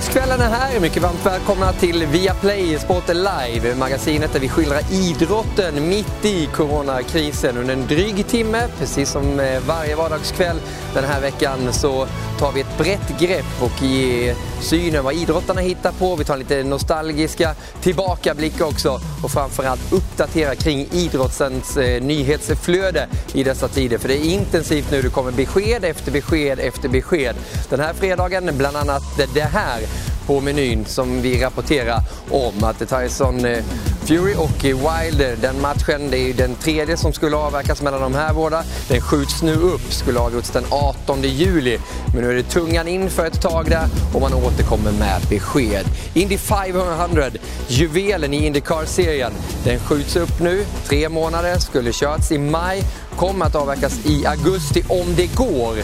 ganz gefährlich. Fredagskvällen är här. Mycket varmt välkomna till Viaplay Sporten Live, magasinet där vi skildrar idrotten mitt i coronakrisen under en dryg timme. Precis som eh, varje vardagskväll den här veckan så tar vi ett brett grepp och ger synen vad idrottarna hittar på. Vi tar lite nostalgiska tillbakablickar också och framförallt uppdaterar kring idrottens eh, nyhetsflöde i dessa tider. För det är intensivt nu. Det kommer besked efter besked efter besked. Den här fredagen bland annat det här på menyn som vi rapporterar om. Att Tyson eh, Fury och eh, Wilder, den matchen, det är ju den tredje som skulle avverkas mellan de här båda. Den skjuts nu upp, skulle ha avgjorts den 18 juli. Men nu är det tungan in för ett tag där och man återkommer med besked. Indy 500, juvelen i Indycar-serien, den skjuts upp nu. Tre månader, skulle körts i maj, kommer att avverkas i augusti om det går.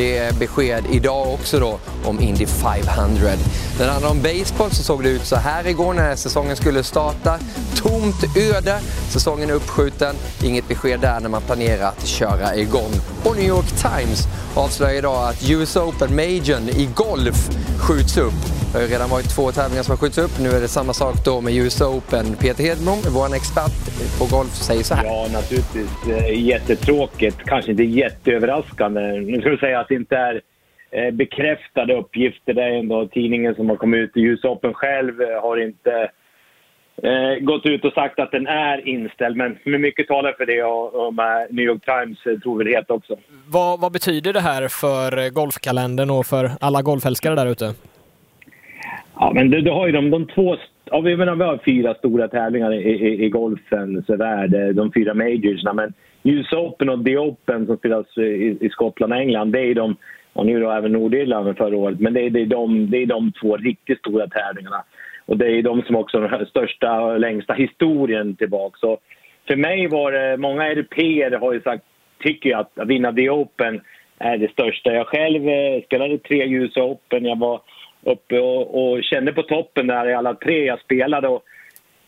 Det är besked idag också då om Indy 500. När det handlar om baseball så såg det ut så här igår när säsongen skulle starta. Tomt öde, säsongen är uppskjuten. Inget besked där när man planerar att köra igång. Och New York Times avslöjar idag att US Open Majorn i golf skjuts upp. Det har redan varit två tävlingar som har skjutits upp. Nu är det samma sak då med US Open. Peter Hedblom, vår expert på golf, säger så här. Ja, naturligtvis. Jättetråkigt. Kanske inte jätteöverraskande. Nu ska vi säga att det inte är eh, bekräftade uppgifter. Det är ändå tidningen som har kommit ut. US Open själv eh, har inte eh, gått ut och sagt att den är inställd. Men mycket talar för det och, och med New York Times eh, trovärdighet också. Vad, vad, betyder det här för golfkalendern och för alla golfälskare där ute? Ja, men du, du har ju de, de två... Ja, vi, menar, vi har fyra stora tävlingar i, i, i golfens värld, de fyra majorsna. Men US Open och The Open som spelas i, i Skottland och England, det är de... Och nu då även Nordirland förra året. Men det är, det, är de, det är de två riktigt stora tävlingarna. Och det är de som också har den största och längsta historien tillbaka. Så för mig var det... Många europeer har ju sagt, tycker att, att vinna The Open är det största. Jag själv eh, spelade tre US Open. Jag var uppe och, och, kände på toppen där i alla tre jag spelade. Och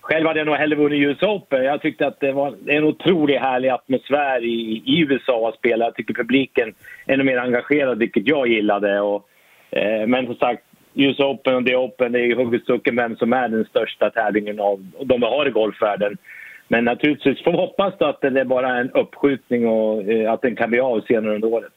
själv hade jag nog hellre vunnit US Open. Jag tyckte att det var en otroligt härlig atmosfär i, i USA att spela. Jag tycker publiken är ännu mer engagerad, vilket jag gillade. Och, eh, men som sagt, US Open och The Open, det är ju hugget stucken vem som är den största tävlingen av de vi har i golfvärlden. Men naturligtvis får vi hoppas att det är bara en uppskjutning och eh, att den kan bli av senare under året.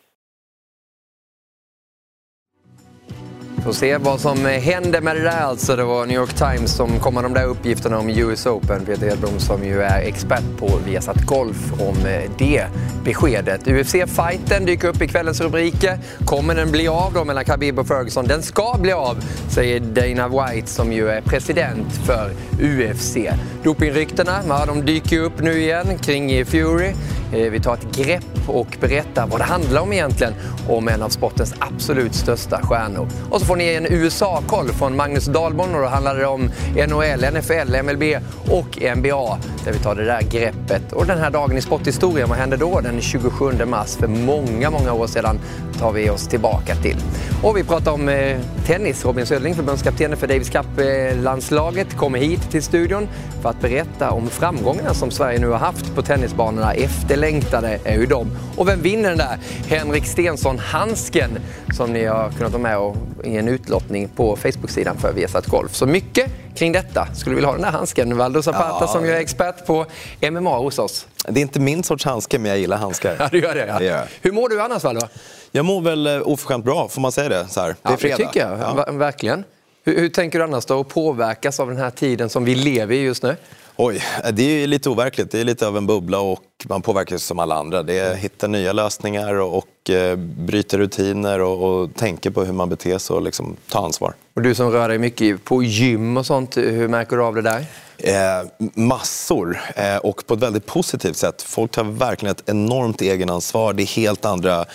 Får se vad som eh, händer med det där alltså. Det var New York Times som kom med de där uppgifterna om US Open. Peter Hedblom som ju är expert på Viasat Golf om eh, det beskedet. UFC-fighten dyker upp i kvällens rubriker. Kommer den bli av då mellan Khabib och Ferguson? Den ska bli av, säger Dana White som ju är president för UFC. Dopingryktena, ja, de dyker upp nu igen kring Fury. Eh, vi tar ett grepp och berättar vad det handlar om egentligen om en av sportens absolut största stjärnor. Och så får får ni en USA-koll från Magnus Dahlborn och då handlar det om NHL, NFL, MLB och NBA där vi tar det där greppet. Och den här dagen i sporthistorien, vad hände då den 27 mars för många, många år sedan tar vi oss tillbaka till. Och vi pratar om eh, tennis. Robin Söderling, förbundskaptenen för Davis Cup-landslaget, kommer hit till studion för att berätta om framgångarna som Sverige nu har haft på tennisbanorna. Efterlängtade är ju de. Och vem vinner den där Henrik Stensson-handsken som ni har kunnat vara med och, i en utlottning på Facebook-sidan för Viasat Golf. Så mycket kring detta. Skulle du vilja ha den där handsken? Valdo Zapata ja. som ju är expert på MMA hos oss. Det är inte min sorts handske, men jag gillar handskar. Ja, du gör det. Ja. det gör. Hur mår du annars, Valdo? Jag mår väl eh, oförskämt bra, får man säga det? Så här. Det är ja, fredag. det tycker jag. Ja. Verkligen. Hur, hur, tänker du annars då att påverkas av den här tiden som vi lever i just nu? Oj, det är lite overkligt. Det är lite av en bubbla och man påverkas som alla andra. Det är att hitta nya lösningar och, och eh, bryta rutiner och, och tänka på hur man beter sig och liksom ta ansvar. Och du som rör dig mycket på gym och sånt, hur märker du av det där? Eh, massor, eh, och på ett väldigt positivt sätt. Folk tar verkligen ett enormt egenansvar. Det är helt andra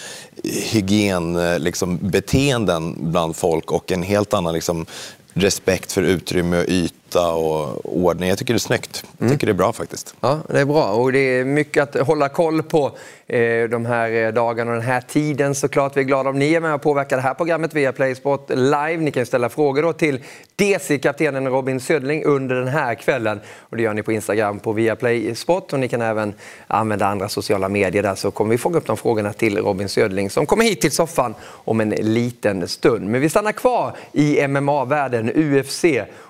hygienbeteenden liksom, bland folk och en helt annan liksom, respekt för utrymme och yta yta och ordning. Jag tycker det är snyggt. Jag Mm. tycker det är bra faktiskt. Ja, det är bra och det är mycket att hålla koll på eh, de här eh, dagarna och den här tiden såklart. Vi är glada om ni är med och påverkar det här programmet via Playsport live. Ni kan ställa frågor då till DC-kaptenen Robin Södling under den här kvällen. Och det gör ni på Instagram på Viaplay Sport och ni kan även använda andra sociala medier där så kommer vi fånga upp de frågorna till Robin Södling som kommer hit till soffan om en liten stund. Men vi stannar kvar i MMA-världen, UFC.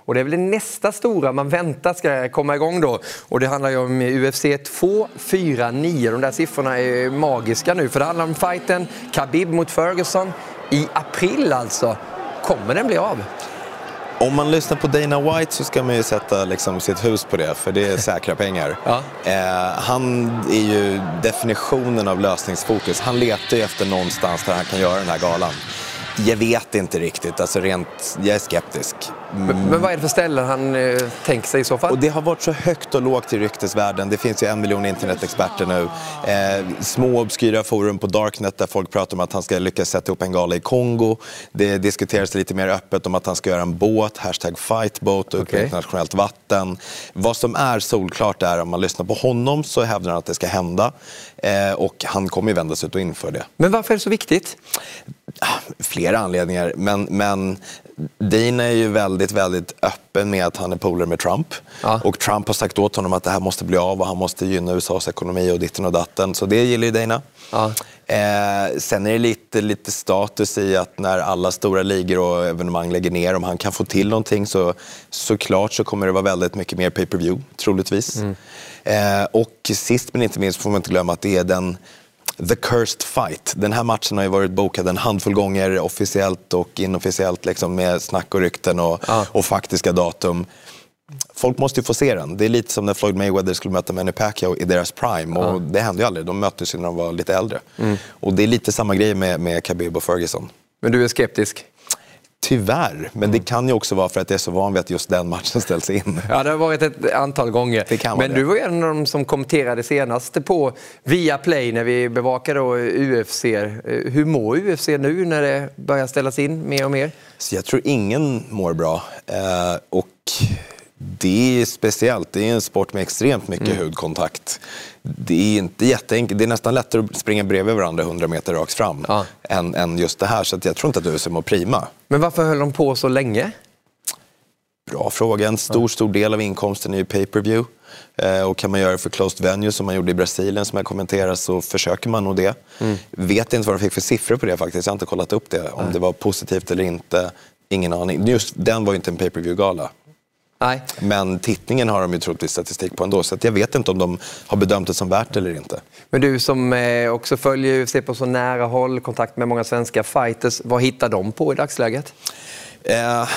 Och det är väl nästa stora man väntar ska komma igång då. Och det handlar ju om UFC 249. De där siffrorna är magiska nu. För det handlar om fighten Khabib mot Ferguson i april alltså. Kommer den bli av? Om man lyssnar på Dana White så ska man ju sätta liksom sitt hus på det, för det är säkra pengar. Ja. Eh, han är ju definitionen av lösningsfokus. Han letar ju efter någonstans där han kan göra den här galan. Jag vet inte riktigt, alltså rent, jag är skeptisk. Men, men vad är det för ställen han eh, tänker sig i så fall? Och det har varit så högt och lågt i ryktesvärlden. Det finns ju en miljon internetexperter nu. Eh, små obskyra forum på Darknet där folk pratar om att han ska lyckas sätta upp en gala i Kongo. Det diskuteras lite mer öppet om att han ska göra en båt, hashtag fightboat, upp i internationellt vatten. Vad som är solklart är om man lyssnar på honom så hävdar han att det ska hända. Eh, och han kommer ju vända sig ut och inför det. Men varför är det så viktigt? Flera anledningar, men, men Dean är ju väldigt, väldigt öppen med att han är polare med Trump. Ja. Och Trump har sagt åt honom att det här måste bli av och han måste gynna USAs ekonomi och ditten och datten. Så det gillar ju Dana. Ja. Eh, sen är det lite, lite status i att när alla stora ligor och evenemang lägger ner, om han kan få till någonting så såklart så kommer det vara väldigt mycket mer pay-per-view, troligtvis. Eh, och sist men inte minst får man inte glömma att det är den The Cursed Fight. Den här matchen har ju varit bokad en handfull gånger officiellt och inofficiellt liksom med snack och rykten och, Ja. och faktiska datum. Folk måste ju få se den. Det är lite som när Floyd Mayweather skulle möta Manny Pacquiao i deras prime. Och Det hände ju aldrig. De möttes ju när de var lite äldre. Och det är lite samma grej med, med Khabib och Ferguson. Men du är skeptisk? Tyvärr, men det kan ju också vara för att jag är så van vid att just den matchen ställs in. Ja, det har varit ett antal gånger. Det kan vara Men det. du var en av de som kommenterade senast på Viaplay när vi bevakade UFC. Eh, Hur mår UFC nu när det börjar ställas in mer och mer? Så jag tror ingen mår bra. Eh, och det är speciellt. Det är en sport med extremt mycket Mm. hudkontakt. Det är inte jätteenkelt. Det är nästan lättare att springa bredvid varandra 100 meter rakt fram Ja. än, än just det här. Så jag tror inte att UFC mår prima. Men varför höll de på så länge? Bra fråga. En stor, stor del av inkomsten är ju pay-per-view. Eh, och kan man göra det för closed venue som man gjorde i Brasilien som jag kommenterar så försöker man nog det. Mm. Vet inte vad de fick för siffror på det faktiskt. Jag har inte kollat upp det. Om det var positivt eller inte. Ingen aning. Just den var ju inte en pay-per-view-gala. Nej. Men tittningen har de ju troligtvis statistik på ändå. Så jag vet inte om de har bedömt det som värt eller inte. Men du som eh, också följer UFC på så nära håll, kontakt med många svenska fighters. Vad hittar de på i dagsläget? Eh,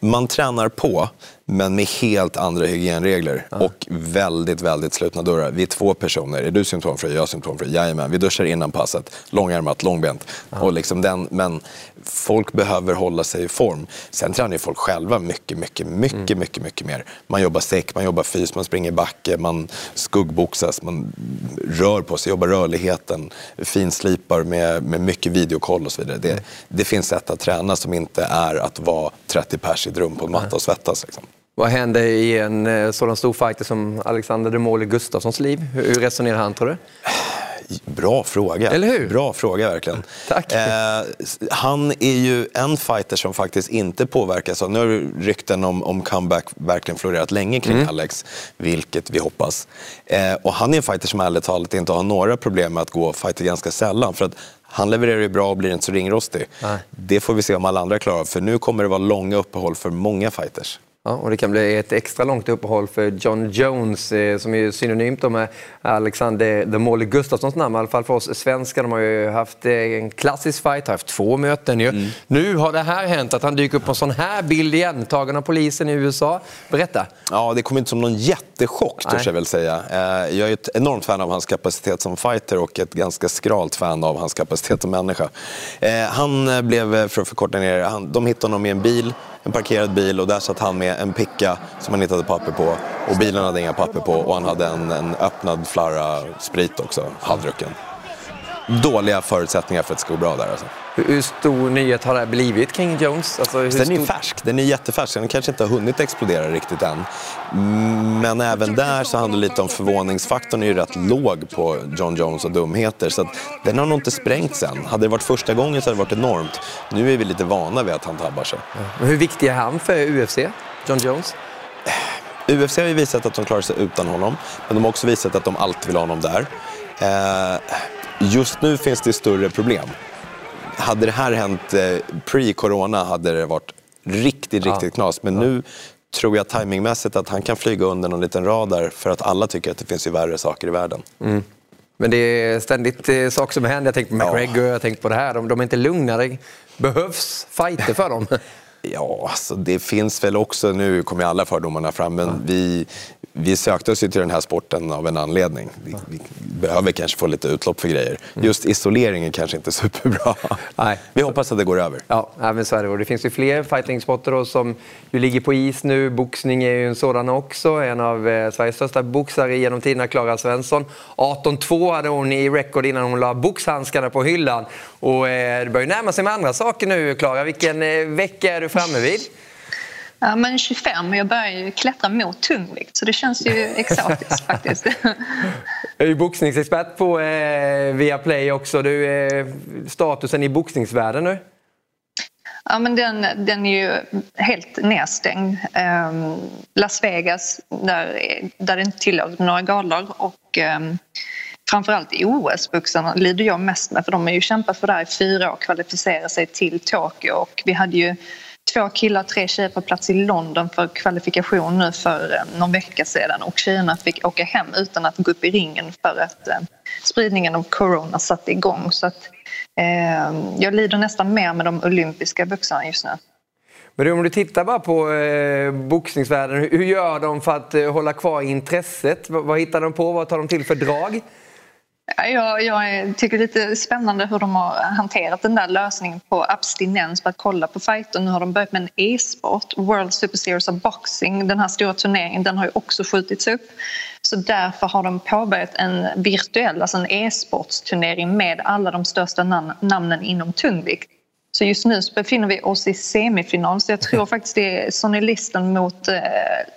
man tränar på, men med helt andra hygienregler. Och väldigt, väldigt slutna dörrar. Vi är två personer. Är du symptomfri? Jag är symptomfri. Jajamän. Vi duschar innan passet. Långärmat, långbent. Och liksom den, men folk behöver hålla sig i form. Sen tränar ju folk själva mycket, mycket, mycket, mycket, mycket mer. Man jobbar säck, man jobbar fys, man springer i backe, man skuggboxas, man rör på sig, jobbar rörligheten, finslipar med, med mycket videokoll och så vidare. Det, det finns sätt att träna som inte är att vara 30 pers i ett rum på en matta och svettas. Liksom. Vad händer i en eh, sådan stor fighter som Alexander Demoli Gustafssons liv? Hur resonerar han tror du? Bra fråga. Eller hur? Bra fråga verkligen. Tack. Eh, han är ju en fighter som faktiskt inte påverkas av... Nu har rykten om, om comeback verkligen florerat länge kring Mm. Alex, vilket vi hoppas. Eh, och han är en fighter som ärligt talat inte har några problem med att gå fighter ganska sällan. För att han levererar ju bra och blir inte så ringrostig. Nej. Det får vi se om alla andra klarar av, för nu kommer det vara långa uppehåll för många fighters. Ja, och det kan bli ett extra långt uppehåll för John Jones eh, som är synonymt med Alexander The Molly Gustafssons namn, i alla fall för oss svenskar. De har ju haft eh, en klassisk fight, har haft två möten ju. Nu har det här hänt, att han dyker upp på en sån här bild igen, tagen av polisen i USA. Berätta. Ja, det kom inte som någon jättechock, törs jag väl säga. Eh, Jag är ett enormt fan av hans kapacitet som fighter och ett ganska skralt fan av hans kapacitet som människa. Eh, Han blev, för att förkorta ner han- de hittade honom i en bil, en parkerad bil och där satt han med en picka som han inte hade papper på och bilen hade inga papper på och han hade en, en öppnad flarra sprit också, halvdrucken dåliga förutsättningar för att det ska gå bra där. Alltså. Hur stor nyhet har det här blivit kring Jones? Alltså, den stor... är färsk, den är jättefärsk. Den kanske inte har hunnit explodera riktigt än. Men även där så handlar det lite om förvåningsfaktorn är ju rätt låg på John Jones och dumheter. Så den har nog inte sprängts än. Hade det varit första gången så hade det varit enormt. Nu är vi lite vana vid att han tabbar sig. Ja. hur viktig är han för UFC, John Jones? UFC har ju visat att de klarar sig utan honom, men de har också visat att de alltid vill ha honom där. Eh, just nu finns det större problem. Hade det här hänt eh, pre-corona hade det varit riktigt, riktigt ja. knas. Men ja. nu tror jag timingmässigt att han kan flyga under någon liten radar för att alla tycker att det finns ju värre saker i världen. Mm. Men det är ständigt eh, saker som händer. Jag tänker på McGregor, ja. jag tänker på det här. De, de är inte lugna. Det behövs fighter för dem. Ja, alltså det finns väl också, nu kommer alla fördomarna fram, men vi, vi sökte oss ju till den här sporten av en anledning. Vi, vi behöver kanske få lite utlopp för grejer. Mm. Just isoleringen kanske inte är superbra. Nej. Vi hoppas att det går över. Ja, men så är det. Det finns ju fler fightingsporter som ju ligger på is nu. Boxning är ju en sådan också. En av eh, Sveriges största boxare genom tiderna, Klara Svensson. 18-2 hade hon i rekord innan hon la boxhandskarna på hyllan. Och eh, det börjar närma sig med andra saker nu, Klara. Vilken eh, vecka är du framme vid? Ja, men 25 och jag börjar ju klättra mot tungvikt så det känns ju exotiskt faktiskt. Jag är ju boxningsexpert på eh, Viaplay också. Du är eh, statusen i boxningsvärlden nu? Ja, men den, den är ju helt nedstängd. Um, Las Vegas, där, där det inte tillåts några galor och um, framförallt OS-boxarna lider jag mest med för de har ju kämpat för det här i fyra år, kvalificera sig till Tokyo och vi hade ju två killar, tre tjejer på plats i London för kvalifikation nu för eh, någon vecka sedan och tjejerna fick åka hem utan att gå upp i ringen för att eh, spridningen av corona satte igång. Så att, eh, jag lider nästan mer med de olympiska boxarna just nu. Men om du tittar bara på eh, boxningsvärlden, hur gör de för att eh, hålla kvar intresset? Vad, vad hittar de på? Vad tar de till för drag? Jag, jag tycker det är lite spännande hur de har hanterat den där lösningen på abstinens på att kolla på fighter. Nu har de börjat med en e-sport, World Super Series of Boxing. Den här stora turneringen den har ju också skjutits upp. Så därför har de påbörjat en virtuell, alltså en e-sportsturnering med alla de största nam namnen inom tungvikt. Så just nu så befinner vi oss i semifinal så jag tror faktiskt det är Sonny Liston mot eh,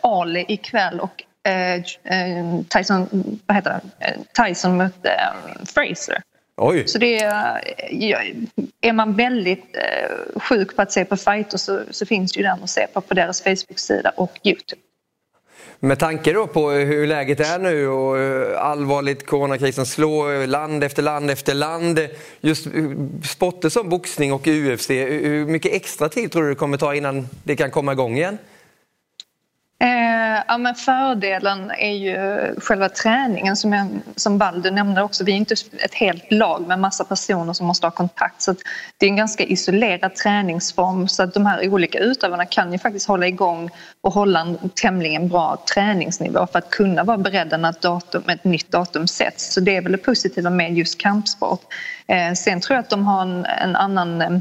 Ali ikväll och Tyson, vad heter det? Eh, Tyson mot Fraser. Oj. Så det är, är man väldigt sjuk på att se på fighter så, så finns det ju den att se på på deras Facebook-sida och Youtube. Med tanke då på hur läget är nu och allvarligt coronakrisen slår land efter land efter land. Just sporter som boxning och UFC, hur mycket extra tid tror du det kommer ta innan det kan komma igång igen? Eh, ja, men fördelen är ju själva träningen som, jag, som Baldur nämnde också. Vi är inte ett helt lag med massa personer som måste ha kontakt så det är en ganska isolerad träningsform så att de här olika utövarna kan ju faktiskt hålla igång och hålla en tämligen bra träningsnivå för att kunna vara beredda när ett, datum, ett nytt datum sätts. Så det är väl det positiva med just kampsport. Eh, sen tror jag att de har en, en annan eh,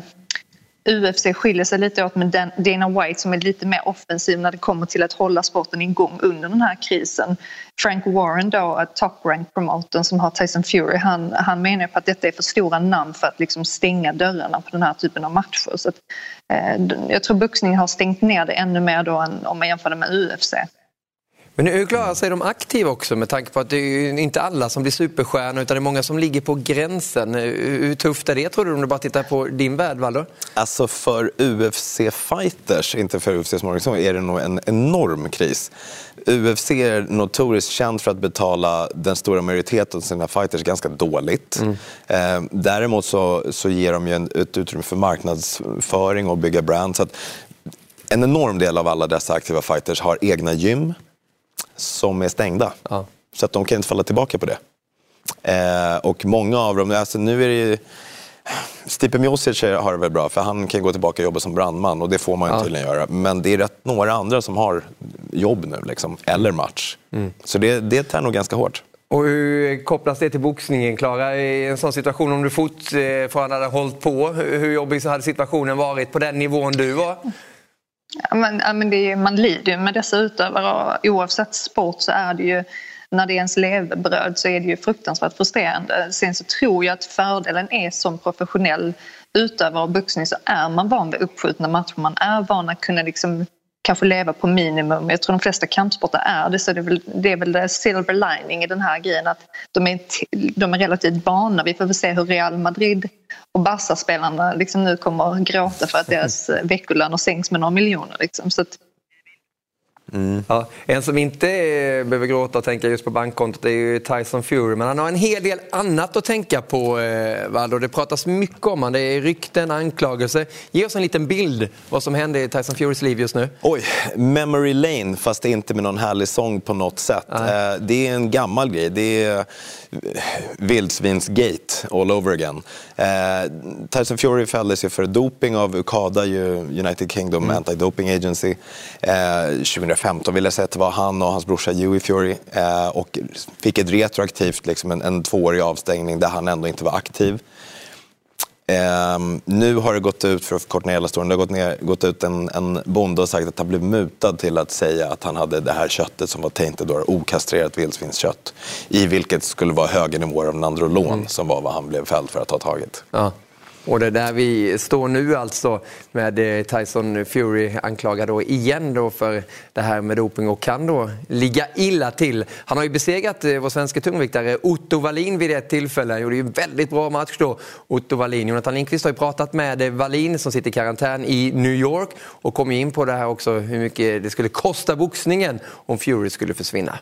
UFC skiljer sig lite åt med Dana White som är lite mer offensiv när det kommer till att hålla sporten igång under den här krisen. Frank Warren då, top rank promotorn som har Tyson Fury, han, han menar på att detta är för stora namn för att liksom stänga dörrarna på den här typen av matcher. Så att, eh, jag tror boxning har stängt ner det ännu mer då än om man jämför det med UFC. Men hur klarar sig de aktiva också med tanke på att det är inte alla som blir superstjärnor utan det är många som ligger på gränsen. Hur tufft är det tror du om du bara tittar på din värld, Valdo? Alltså för UFC-fighters, inte för UFC som organisation, är det nog en enorm kris. UFC är notoriskt känd för att betala den stora majoriteten av sina fighters ganska dåligt. Mm. Eh, däremot så, så ger de ju ett utrymme för marknadsföring och bygga brand. Så att en enorm del av alla dessa aktiva fighters har egna gym som är stängda. Ja. Så att de kan inte falla tillbaka på det. Eh, och många av dem, alltså nu är det ju... Stipe Miocic har det väl bra, för han kan gå tillbaka och jobba som brandman och det får man ju ja. tydligen göra. Men det är rätt några andra som har jobb nu, liksom, eller match. Mm. Så det, det tär nog ganska hårt. Och hur kopplas det till boxningen, Klara? I en sån situation, om du fortfarande hade hållit på, hur jobbig så hade situationen varit på den nivån du var? Ja, men, ja, men det, man lider ju med dessa utövare och oavsett sport så är det ju när det är ens levebröd så är det ju fruktansvärt frustrerande. Sen så tror jag att fördelen är som professionell utövare av boxning så är man van vid uppskjutna matcher. Man är van att kunna liksom kanske leva på minimum. Jag tror de flesta kampsporter är det. Så det är väl det, är väl det silver lining i den här grejen att de är, de är relativt vana. Vi får väl se hur Real Madrid och Barca-spelarna liksom nu kommer att gråta för att deras veckolöner sänks med några miljoner. Liksom. Så att, Mm. Ja, en som inte behöver gråta och tänka just på bankkontot är ju Tyson Fury, men han har en hel del annat att tänka på. Eh, det pratas mycket om honom. Det är rykten, anklagelser. Ge oss en liten bild vad som händer i Tyson Furys liv just nu. Oj, memory lane, fast inte med någon härlig sång på något sätt. Eh, det är en gammal grej. Det är vildsvinsgate all over again. Eh, Tyson Fury fälldes ju för doping av UKADA, United Kingdom mm. Anti-Doping Agency, eh, 2015 vill jag säga att det var han och hans brorsa Huey Fury eh, och fick ett retroaktivt, liksom en, en tvåårig avstängning där han ändå inte var aktiv. Um, nu har det gått ut, för att förkorta ner hela storyn, det har gått, ner, gått ut en, en bonde och sagt att han blev mutad till att säga att han hade det här köttet som var tainted då, okastrerat vildsvinskött. I vilket skulle vara högre nivåer av Nandrolon mm. som var vad han blev fälld för att ha tagit. Ja. Och det är där vi står nu alltså med eh, Tyson Fury anklagad då igen då för det här med doping och kan då ligga illa till. Han har ju besegrat eh, vår svenska tungviktare Otto Wallin vid ett tillfälle. Han gjorde ju en väldigt bra match då, Otto Wallin. Jonathan Lindqvist har ju pratat med eh, Wallin som sitter i karantän i New York och kom in på det här också hur mycket det skulle kosta boxningen om Fury skulle försvinna.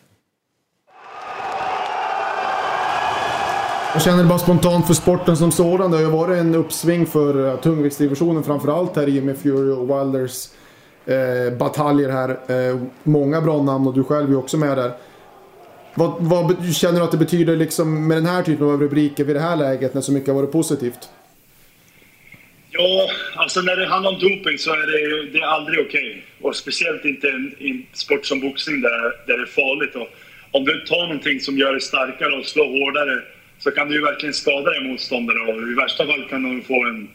Jag känner bara spontant för sporten som sådan. Det har ju varit en uppsving för eh, tungviktsdivisionen framförallt här i och med Fury och Wilders eh, bataljer här. Eh, många bra namn och du själv är också med där. Vad, vad känner du att det betyder liksom med den här typen av rubriker vid det här läget när så mycket har varit positivt? Ja, alltså när det handlar om doping så är det, det är aldrig okej. Okay. Och speciellt inte i en sport som boxning där, där det är farligt. Och om du tar någonting som gör dig starkare och slår hårdare så kan du ju verkligen skada din motståndare och i värsta fall kan du få en,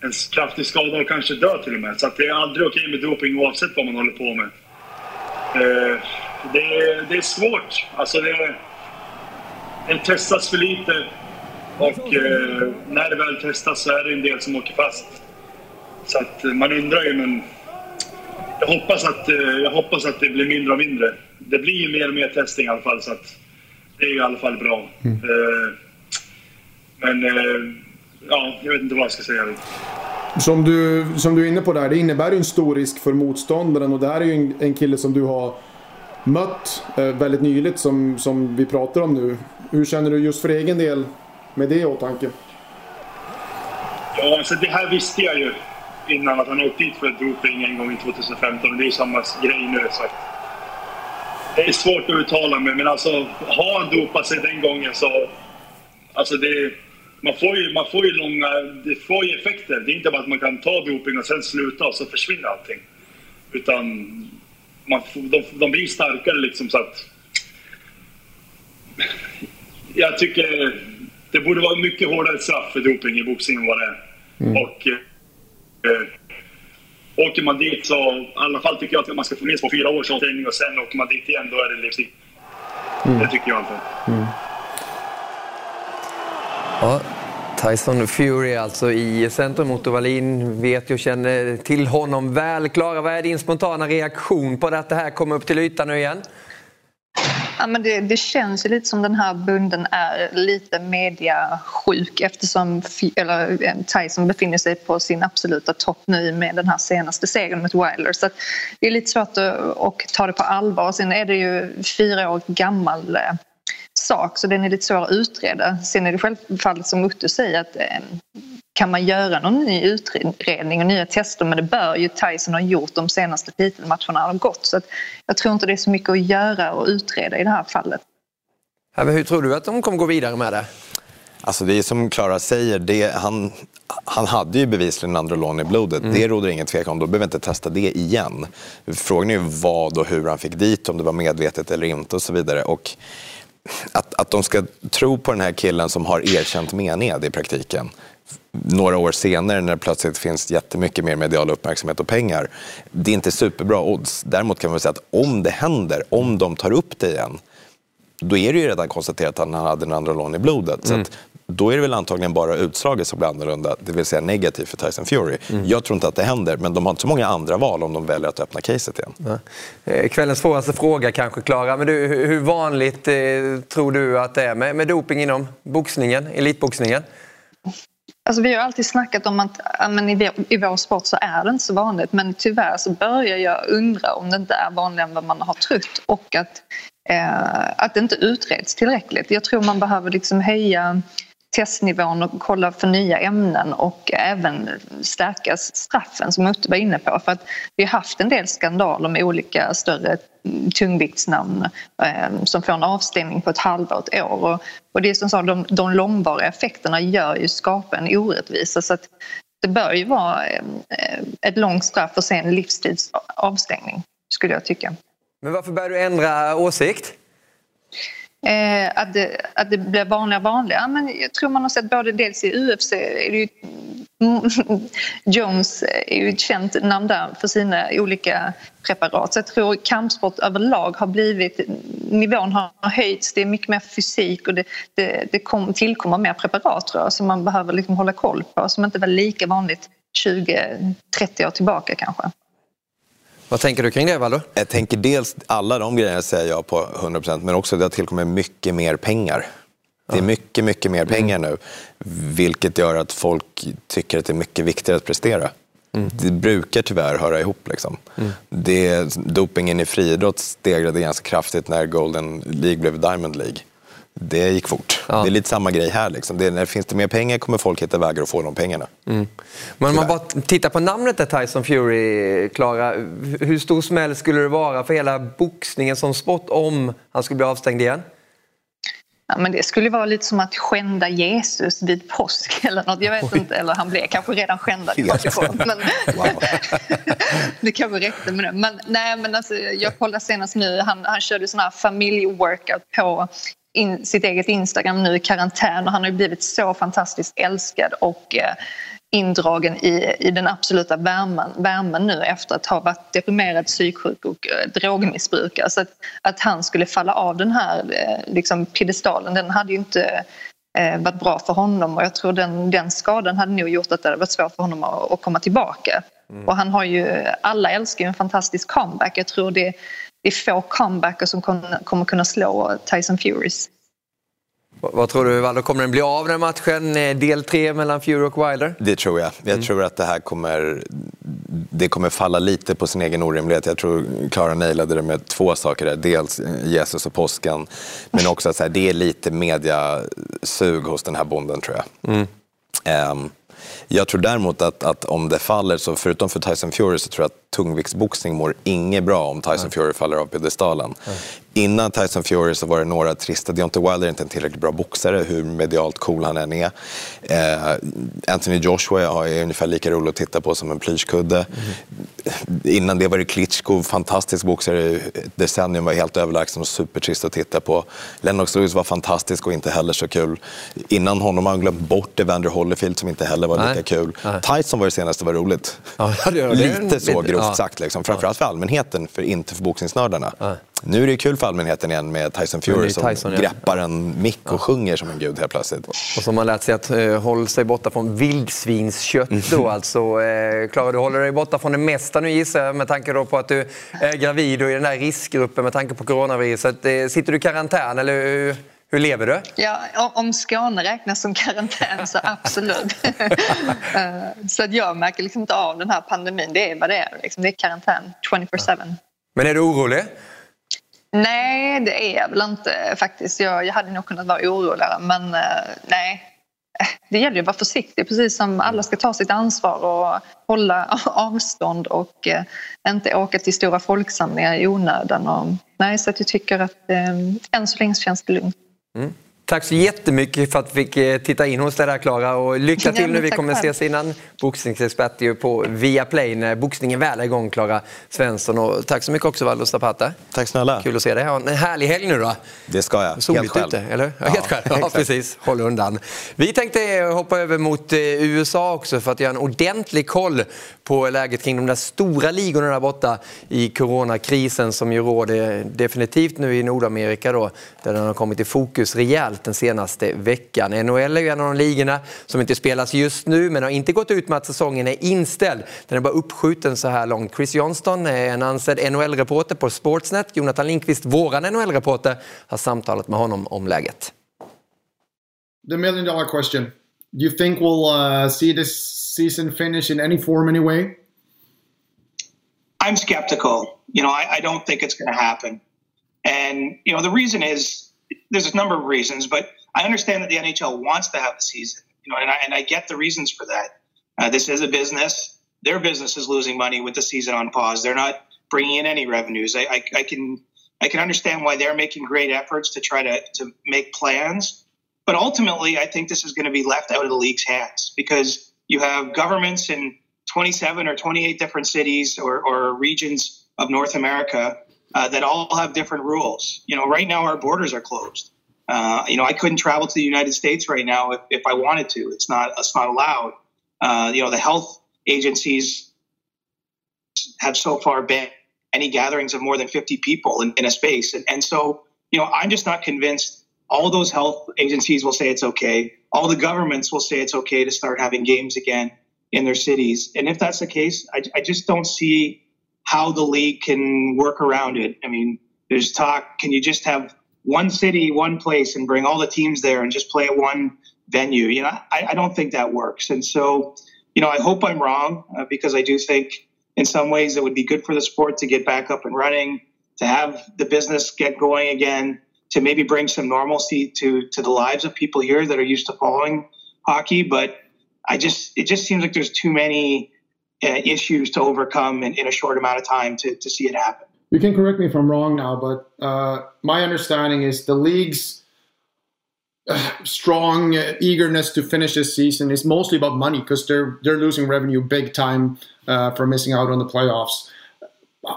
en kraftig skada och kanske dö till och med. Så det är aldrig okej med doping oavsett vad man håller på med. Eh, det, är, det är svårt. Alltså det, det testas för lite och eh, när det väl testas så är det en del som åker fast. Så att man undrar ju, men jag hoppas att, eh, jag hoppas att det blir mindre och mindre. Det blir ju mer och mer testing i alla fall. Så att, det är i alla fall bra. Mm. Eh, men eh, ja, jag vet inte vad jag ska säga. Som du, som du är inne på där, det innebär ju en stor risk för motståndaren och det här är ju en, en kille som du har mött eh, väldigt nyligt som, som vi pratar om nu. Hur känner du just för egen del med det i åtanke? Ja, alltså det här visste jag ju innan att han åkte dit för doping en gång i 2015 det är samma grej nu. Så det är svårt att uttala mig, men alltså har han dopat sig den gången så... Alltså det, man, får ju, man får ju långa... Det får ju effekter. Det är inte bara att man kan ta doping och sen sluta och så försvinner allting. Utan man, de, de blir starkare liksom så att... Jag tycker det borde vara mycket hårdare straff för doping i boxning än vad det är. Mm. Och... Eh, Åker man dit så, i alla fall tycker jag att man ska få minst på fyra års avstängning och sen åker man dit igen, då är det livstid. Mm. Det tycker jag i alla fall. Mm. Ja, Tyson Fury alltså i centrum. Otto Wallin vet och känner till honom väl. Klara, vad är din spontana reaktion på att det här kommer upp till ytan nu igen? Ja, men det, det, känns ju lite som den här bunden är lite mediasjuk eftersom eller, eh, Tyson befinner sig på sin absoluta topp nu med den här senaste segern mot Wilder. Så det är lite svårt att, att ta det på allvar. Sen är det ju fyra år gammal eh, sak så den är lite svår att utreda. Sen är det självfallet som Otto säger att eh, kan man göra någon ny utredning och nya tester men det bör ju Tyson ha gjort de senaste titelmatcherna har gått så att jag tror inte det är så mycket att göra och utreda i det här fallet. hur tror du att de kommer gå vidare med det? Alltså det är som Klara säger, det, han, han hade ju bevisligen Androlon i blodet. Mm. Det råder ingen tvekan om. Då behöver vi inte testa det igen. Frågan är ju vad och hur han fick dit, om det var medvetet eller inte och så vidare. Och att, att de ska tro på den här killen som har erkänt mened i praktiken några år senare när det plötsligt finns jättemycket mer medial uppmärksamhet och pengar. Det är inte superbra odds. Däremot kan man säga att om det händer, om de tar upp det igen, då är det ju redan konstaterat att han hade en Nandrolon i blodet. Så att, då är det väl antagligen bara utslaget som blir annorlunda, det vill säga negativt för Tyson Fury. Jag tror inte att det händer, men de har inte så många andra val om de väljer att öppna caset igen. Eh, Kvällens svåraste fråga kanske, Klara. Men du, hur vanligt eh, tror du att det är med, med doping inom boxningen, elitboxningen? Alltså vi har alltid snackat om att men i, vår, i vår sport så är det inte så vanligt men tyvärr så börjar jag undra om det inte är vanligare än vad man har trott och att, eh, att det inte utreds tillräckligt. Jag tror man behöver liksom höja testnivån och kolla för nya ämnen och även stärka straffen som Mutte var inne på. För att vi har haft en del skandaler med olika större mm, tungviktsnamn eh, som får en avstängning på ett halvår, ett år. Och, och det är som sagt, de, de långvariga effekterna gör ju skapar en orättvisa. Så att det bör ju vara eh, ett långt straff och sen livstids avstängning, skulle jag tycka. Men varför börjar du ändra åsikt? Eh, att, det, att det blir vanligare och vanligare. Men jag tror man har sett både dels i UFC, är det ju, Jones är ju ett känt namn där för sina olika preparat. Så jag tror kampsport överlag har blivit, nivån har höjts, det är mycket mer fysik och det, det, det kom, tillkommer mer preparat tror jag, som man behöver liksom hålla koll på som inte var lika vanligt 20-30 år tillbaka kanske. Vad tänker du kring det, Valdo? Jag tänker dels, alla de grejerna säger jag på 100% men också att det har tillkommit mycket mer pengar. Det är mycket, mycket mer pengar nu. Vilket gör att folk tycker att det är mycket viktigare att prestera. Det brukar tyvärr höra ihop. Liksom. Det, dopingen i friidrott stegrade ganska kraftigt när Golden League blev Diamond League. Det gick fort. Ja. Det är lite samma grej här. Liksom. Det, när finns det mer pengar kommer folk hitta vägar att få de pengarna. Men om man bara tittar på namnet där Tyson Fury, Klara. Hur stor smäll skulle det vara för hela boxningen som sport om han skulle bli avstängd igen? Ja, men det skulle vara lite som att skända Jesus vid påsk eller något. Jag vet inte, eller han blev kanske redan skändad i. Men det kanske räckte med det. Men, nej, men alltså, jag kollade senast nu, han, han körde sån här familjeworkout på in, sitt eget Instagram nu i karantän och han har ju blivit så fantastiskt älskad och eh, indragen i, i den absoluta värmen, värmen nu efter att ha varit deprimerad, psyksjuk och eh, drogmissbrukare. Så att, att han skulle falla av den här eh, liksom, piedestalen, den hade ju inte eh, varit bra för honom och jag tror den, den skadan hade nog gjort att det hade varit svårt för honom att, att komma tillbaka. Och han har ju, alla älskar ju en fantastisk comeback. Jag tror det, det är få comebacker som kommer, kunna slå Tyson Furys. Vad, tror du, Valdo? Kommer den bli av den matchen? eh, Del tre mellan Fury och Wilder? Det tror jag. Jag tror att det här kommer, det kommer falla lite på sin egen orimlighet. Jag tror Klara nailade det med två saker. Där. Dels Jesus och påsken, men också att så här, det är lite mediasug hos den här bonden tror jag. Ehm, jag tror däremot att, att om det faller, så förutom för Tyson Fury, så tror jag att tungviktsboxning mår inget bra om Tyson Fury faller av piedestalen. Innan Tyson Fury så var det några trista, Deontay Wilder är inte en tillräckligt bra boxare, hur medialt cool han än är. Eh, Anthony Joshua är ungefär lika rolig att titta på som en plyschkudde. Innan det var det Klitschko, fantastisk boxare, decennium var helt överlägsen och supertrist att titta på. Lennox Lewis var fantastisk och inte heller så kul. Innan honom har man glömt bort Evander Holyfield som inte heller var Nej. lika kul. Nej. Tyson var det senaste var roligt. Ja, det det. Lite så grovt Ja. sagt, liksom. framförallt för allmänheten, för inte för boxningsnördarna. Nu är det kul för allmänheten igen med Tyson Fury som Tyson, ja. greppar en mick och sjunger som en gud helt plötsligt. Och som man lärt sig att eh, hålla sig borta från vildsvinskött då alltså. Eh, Klara, du håller dig borta från det mesta nu gissar jag med tanke då på att du är gravid och i den där riskgruppen med tanke på coronaviruset. Eh, sitter du i karantän eller hur, hur lever du? Ja, om Skåne räknas som karantän så absolut. Eh, så att jag märker liksom inte av den här pandemin. Det är vad det är. Liksom. Det är karantän 24-7. Men är du orolig? Nej, det är jag väl inte faktiskt. Jag, jag hade nog kunnat vara oroligare men eh, nej. Det gäller ju att vara försiktig, precis som alla ska ta sitt ansvar och hålla avstånd och eh, inte åka till stora folksamlingar i onödan. Och, nej, så att jag tycker att eh, än så länge känns det lugnt. Mm. Tack så jättemycket för att vi fick eh, titta in hos dig där Klara och lycka till nu. Vi kommer ses innan boxningsexpert på Viaplay när boxningen väl är igång Klara Svensson. Och tack så mycket också Valdo Zapata. Tack snälla. Kul att se dig. Ha en härlig helg nu då. Det ska jag. Soligt helt själv. ute, eller? Ja, helt själv. Ja, precis. Håll undan. Vi tänkte hoppa över mot eh, USA också för att göra en ordentlig koll på läget kring de där stora ligorna där borta i coronakrisen som ju råder definitivt nu i Nordamerika då, där den har kommit i fokus rejält den senaste veckan. NHL är ju en av de ligorna som inte spelas just nu men har inte gått ut med att säsongen är inställd. Den är bara uppskjuten så här långt. Chris Johnston är en ansedd NHL-reporter på Sportsnet. Jonathan Lindqvist, våran NHL-reporter, har samtalat med honom om läget. The million dollar question. Do you think we'll uh, see this season finish in any form anyway? I'm skeptical. You know, I, I don't think it's going to happen. And, you know, the reason is there's a number of reasons, but I understand that the NHL wants to have the season, you know, and I, and I get the reasons for that. Uh, this is a business. Their business is losing money with the season on pause. They're not bringing in any revenues. I, I, I can I can understand why they're making great efforts to try to to make plans, but ultimately, I think this is going to be left out of the league's hands because you have governments in 27 or 28 different cities or, or regions of North America uh, that all have different rules. You know, right now our borders are closed. Uh, you know, I couldn't travel to the United States right now if, if I wanted to. It's not it's not allowed. Uh, you know, the health agencies have so far banned any gatherings of more than 50 people in, in a space, and, and so you know, I'm just not convinced. All those health agencies will say it's okay. All the governments will say it's okay to start having games again in their cities. And if that's the case, I, I just don't see how the league can work around it. I mean, there's talk. Can you just have one city, one place, and bring all the teams there and just play at one venue? You know, I, I don't think that works. And so, you know, I hope I'm wrong uh, because I do think in some ways it would be good for the sport to get back up and running, to have the business get going again, to maybe bring some normalcy to to the lives of people here that are used to following hockey. But I just it just seems like there's too many issues to overcome in, in, a short amount of time to, to see it happen. You can correct me if I'm wrong now, but uh, my understanding is the league's uh, strong eagerness to finish this season is mostly about money because they're they're losing revenue big time uh, for missing out on the playoffs.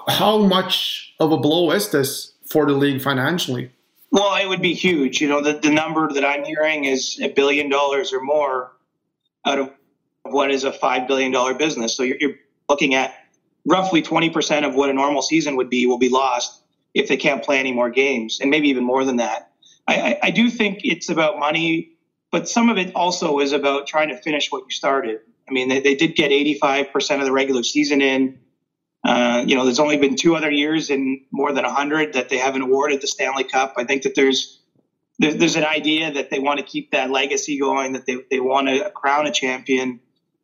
How much of a blow is this for the league financially? Well, it would be huge. You know, the, the number that I'm hearing is a billion dollars or more out of what is a $5 billion business. So you're, you're looking at roughly 20% of what a normal season would be will be lost if they can't play any more games, and maybe even more than that. I, I, do think it's about money, but some of it also is about trying to finish what you started. I mean, they, they did get 85% of the regular season in. Uh, you know, there's only been two other years in more than 100 that they haven't awarded the Stanley Cup. I think that there's there's, there's an idea that they want to keep that legacy going, that they, they want to crown a champion.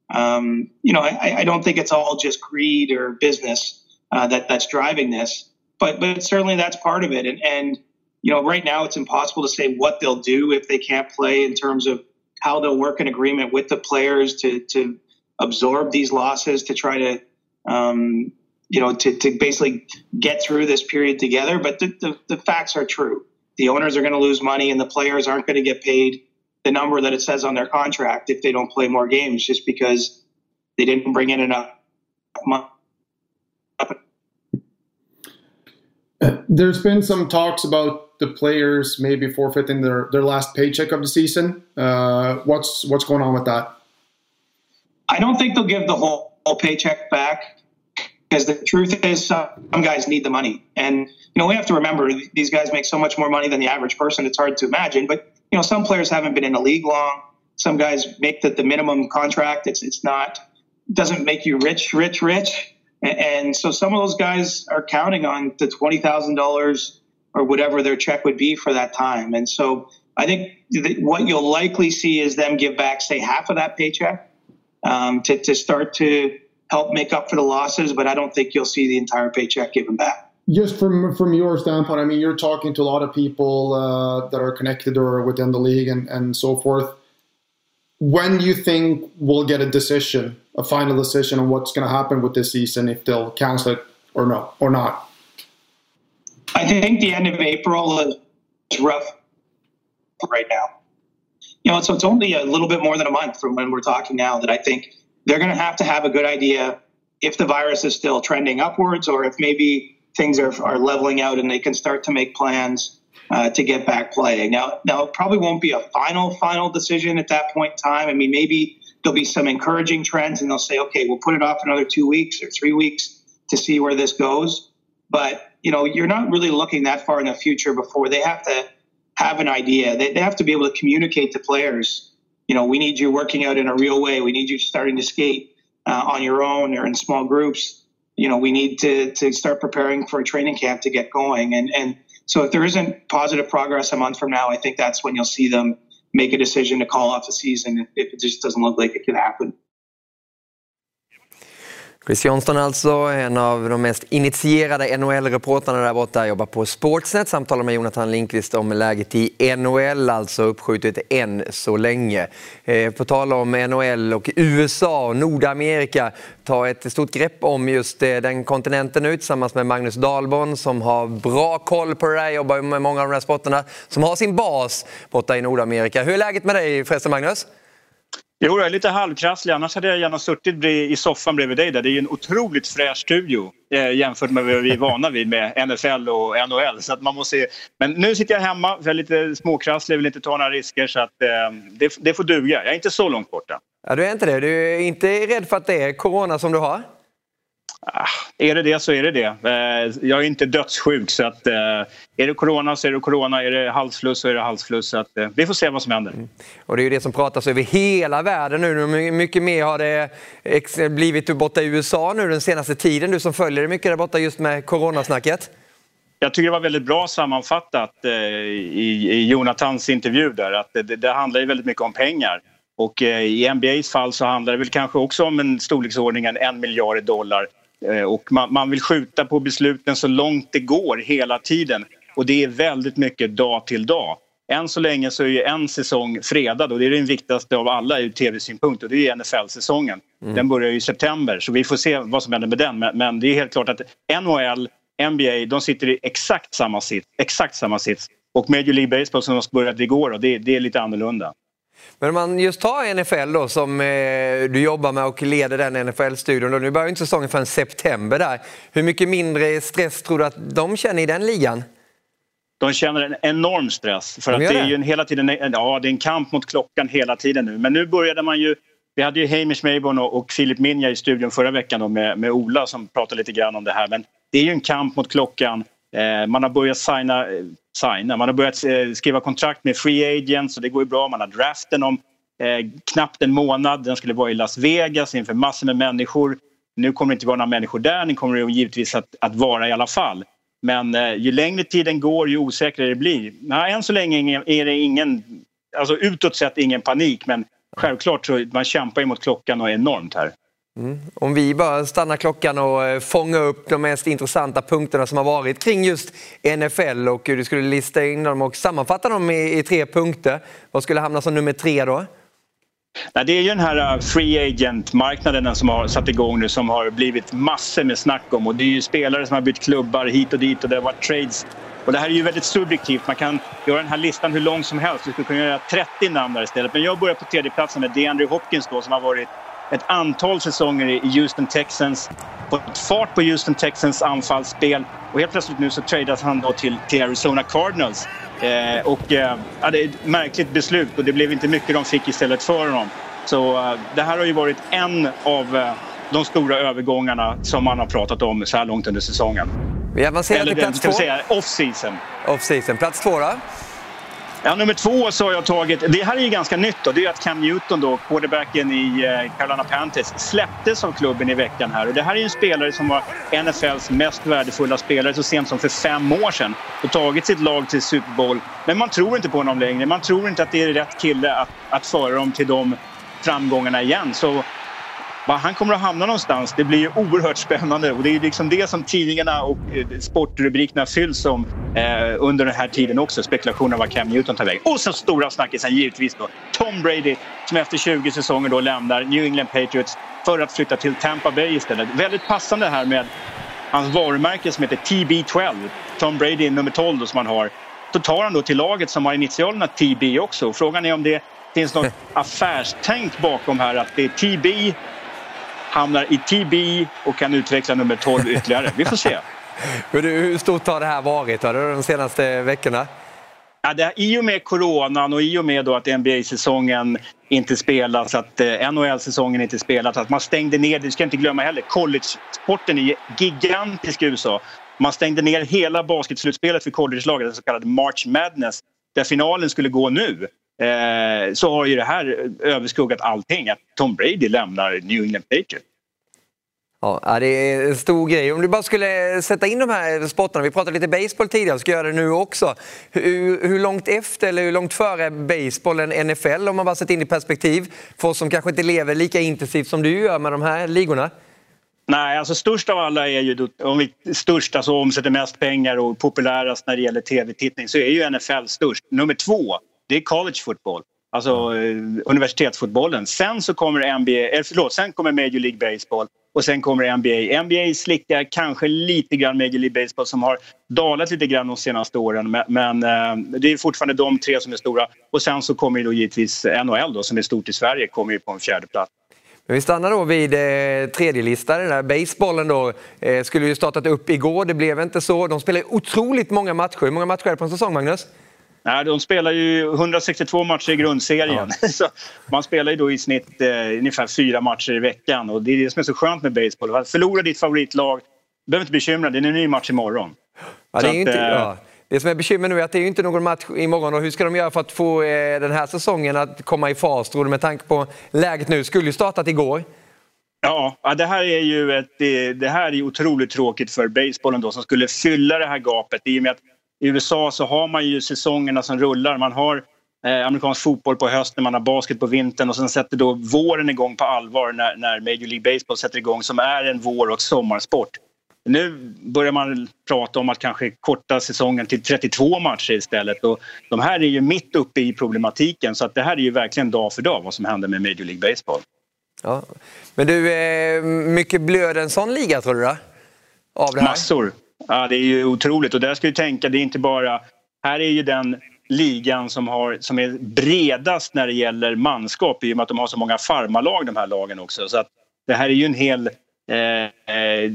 Um, you know, I, I, don't think it's all just greed or business uh, that that's driving this, but but certainly that's part of it. And, and you know, right now it's impossible to say what they'll do if they can't play in terms of how they'll work an agreement with the players to to absorb these losses to try to um, you know to, to basically get through this period together. But the, the, the facts are true. The owners are going to lose money, and the players aren't going to get paid the number that it says on their contract if they don't play more games just because they didn't bring in enough money. There's been some talks about the players maybe forfeiting their, their last paycheck of the season. Uh, what's what's going on with that? I don't think they'll give the whole, whole paycheck back because the truth is some guys need the money, and you know we have to remember these guys make so much more money than the average person. It's hard to imagine, but you know, some players haven't been in the league long. Some guys make the, the minimum contract. It's it's not doesn't make you rich, rich, rich. And, so some of those guys are counting on the twenty thousand dollars or whatever their check would be for that time. And so I think what you'll likely see is them give back, say, half of that paycheck um, to, to start to help make up for the losses. But I don't think you'll see the entire paycheck given back just from from your standpoint, I mean, you're talking to a lot of people uh, that are connected or within the league and, and so forth. When do you think we'll get a decision, a final decision on what's going to happen with this season, if they'll cancel it or no, or not? I think the end of April is rough right now. You know, so it's only a little bit more than a month from when we're talking now that I think they're going to have to have a good idea if the virus is still trending upwards or if maybe things are, are leveling out and they can start to make plans uh, to get back playing. Now, now it probably won't be a final, final decision at that point in time. I mean, maybe there'll be some encouraging trends and they'll say, okay, we'll put it off another two weeks or three weeks to see where this goes. But, you know, you're not really looking that far in the future before they have to have an idea. They, they have to be able to communicate to players, you know, we need you working out in a real way. We need you starting to skate uh, on your own or in small groups. You know, we need to, to start preparing for a training camp to get going. And, and so if there isn't positive progress a month from now, I think that's when you'll see them make a decision to call off the season if it just doesn't look like it could happen. Chris Johnston alltså, en av de mest initierade NHL-reportrarna där borta, jobbar på Sportsnet, samtalar med Jonathan Lindqvist om läget i NHL, alltså uppskjutet än så länge. Eh, på tal om NHL och USA och Nordamerika, ta ett stort grepp om just eh, den kontinenten nu tillsammans med Magnus Dahlborn som har bra koll på det där, jobbar med många av de här sporterna, som har sin bas borta i Nordamerika. Hur är läget med dig förresten Magnus? Jo, jag är lite halvkrasslig. Annars hade jag gärna suttit i soffan bredvid dig. Där. Det är ju en otroligt fräsch studio eh, jämfört med vad vi är vana vid med NFL och NHL. Så att man måste se. Men nu sitter jag hemma, för jag är lite småkrasslig, vill inte ta några risker. Så att, eh, det, det får duga. Jag är inte så långt borta. Ja, du är inte det? Du är inte rädd för att det är corona som du har? Ah, är det det så är det det. Eh, jag är inte dödssjuk så att eh, är det corona så är det corona, är det halsfluss så är det halsfluss. Så att, eh, vi får se vad som händer. Mm. Och det är ju det som pratas över hela världen nu. Mycket mer har det blivit borta i USA nu den senaste tiden? Du som följer det mycket där borta just med coronasnacket. Jag tycker det var väldigt bra sammanfattat i, i Jonathans intervju där att det, det handlar ju väldigt mycket om pengar. Och i NBAs fall så handlar det väl kanske också om en storleksordning en miljard dollar och man, man, vill skjuta på besluten så långt det går hela tiden. Och det är väldigt mycket dag till dag. Än så länge så är ju en säsong fredad och det är den viktigaste av alla ur tv-synpunkt och det är NFL-säsongen. Mm. Den börjar i september så vi får se vad som händer med den. Men, men, det är helt klart att NHL, NBA, de sitter i exakt samma sits. Exakt samma sits. Och Major League Baseball som började igår, och det, det är lite annorlunda. Men om man just tar NFL då som eh, du jobbar med och leder den NFL-studion. Nu börjar inte säsongen förrän september där. Hur mycket mindre stress tror du att de känner i den ligan? De känner en enorm stress. För de att det är ju en, hela tiden, ja, det är en kamp mot klockan hela tiden nu. Men nu började man ju vi hade ju Hamish Mayborn och, Philip Minja i studion förra veckan med, med Ola som pratade lite grann om det här. Men det är ju en kamp mot klockan. Eh, man har börjat signa signa. Man har börjat eh, skriva kontrakt med free agents och det går ju bra. Man har draften om eh, knappt en månad. Den skulle vara i Las Vegas inför massor med människor. Nu kommer det inte vara några människor där. Ni kommer det givetvis att, att vara i alla fall. Men eh, ju längre tiden går, ju osäkrare det blir. Nej, än så länge är det ingen, alltså utåt sett ingen panik men självklart så man kämpar ju mot klockan och är enormt här. Mm. Om vi bara stannar klockan och eh, fångar upp de mest intressanta punkterna som har varit kring just NFL och hur du skulle lista in dem och sammanfatta dem i, i tre punkter. Vad skulle hamna som nummer tre då? det är ju den här eh, free agent-marknaden som har satt igång nu som har blivit massor med snack om och det är ju spelare som har bytt klubbar hit och dit och det har varit trades. Och det här är ju väldigt subjektivt. Man kan göra den här listan hur lång som helst. Vi skulle kunna göra 30 namn där istället. Men jag börjar på tredjeplatsen med DeAndre Hopkins då som har varit ett antal säsonger i Houston Texans. Fått fart på Houston Texans anfallsspel och helt plötsligt nu så tradas han då till, till Arizona Cardinals. Eh, och eh, ja, det är ett märkligt beslut och det blev inte mycket de fick istället för honom. Så eh, det här har ju varit en av eh, de stora övergångarna som man har pratat om så här långt under säsongen. Vi avancerar till plats två. Off-season. Off-season. Plats två då? Ja, nummer två så har jag tagit, det här är ju ganska nytt då, det är att Cam Newton då, quarterbacken i eh, Carolina Panthers, släpptes av klubben i veckan här. Och det här är ju en spelare som var NFLs mest värdefulla spelare så sent som för fem år sedan och tagit sitt lag till Super Bowl. Men man tror inte på honom längre. Man tror inte att det är rätt kille att, att föra dem till de framgångarna igen. Så var han kommer att hamna någonstans, det blir ju oerhört spännande. Och det är liksom det som tidningarna och eh, sportrubrikerna fylls om eh, under den här tiden också. Spekulationer var Cam Newton tar vägen. Och så stora snackisen givetvis då. Tom Brady som efter 20 säsonger då lämnar New England Patriots för att flytta till Tampa Bay istället. Väldigt passande här med hans varumärke som heter TB12. Tom Brady nummer 12 då, som han har så tar han då till laget som har initialerna TB också. Frågan är om det finns något affärstänk bakom här att det är TB hamnar i TB och kan utveckla nummer 12 ytterligare. Vi får se. Hur stort har det här varit då, de senaste veckorna? Ja, det, I och med coronan och i och med då att NBA-säsongen inte spelas, att eh, NHL-säsongen inte spelas, att man stängde ner, det ska jag inte glömma heller, college-sporten är gigantisk i USA. Man stängde ner hela basketslutspelet för college-laget, det så kallade March Madness, där finalen skulle gå nu. Eh, så har ju det här överskuggat allting, att Tom Brady lämnar New England Patriots. Ja, det är en stor grej. Om du bara skulle sätta in de här sporterna, vi pratade lite baseball tidigare, ska göra det nu också. Hur, hur långt efter eller hur långt före baseball NFL om man bara sätter in i perspektiv för oss som kanske inte lever lika intensivt som du gör med de här ligorna? Nej, alltså störst av alla är ju, om vi störst, alltså omsätter mest pengar och populärast när det gäller tv-tittning så är ju NFL störst. Nummer två, det är college football. Alltså eh, universitetsfotbollen. Sen så kommer NBA, eller förlåt, sen kommer Major League Baseball och sen kommer NBA. NBA slickar kanske lite grann Major League Baseball som har dalat lite grann de senaste åren men, eh, det är fortfarande de tre som är stora. Och sen så kommer ju då givetvis NHL då, som är stort i Sverige kommer ju på en fjärde plats. Men vi stannar då vid eh, tredje listan. Den där basebollen då eh, skulle ju startat upp igår, det blev inte så. De spelar otroligt många matcher. Hur många matcher är det på en säsong, Magnus? Nej, de spelar ju 162 matcher i grundserien. Ja. Så man spelar ju då i snitt eh, ungefär fyra matcher i veckan. Och det är det som är så skönt med baseball. Förlora ditt favoritlag, du behöver inte bekymra dig, det är en ny match imorgon. Ja, det, är inte, att, eh, ja. det som är bekymmer nu är att det är inte någon match imorgon. Och hur ska de göra för att få eh, den här säsongen att komma i fas, tror du, med tanke på läget nu? Skulle ju startat igår. Ja, det här är ju ett, det, det här är otroligt tråkigt för basebollen då som skulle fylla det här gapet i och med att i USA så har man ju säsongerna som rullar. Man har eh, amerikansk fotboll på hösten, man har basket på vintern och sen sätter då våren igång på allvar när, när Major League Baseball sätter igång som är en vår och sommarsport. Nu börjar man prata om att kanske korta säsongen till 32 matcher istället. Och de här är ju mitt uppe i problematiken så att det här är ju verkligen dag för dag vad som händer med Major League Baseball. Ja. Men du, eh, mycket blöder en sån liga tror du? Då? Av det här? Massor. Ja, det är ju otroligt och där ska vi tänka, det är inte bara... Här är ju den ligan som, har, som är bredast när det gäller manskap i och med att de har så många farmarlag de här lagen också. Så att det här är ju en hel... Eh, eh,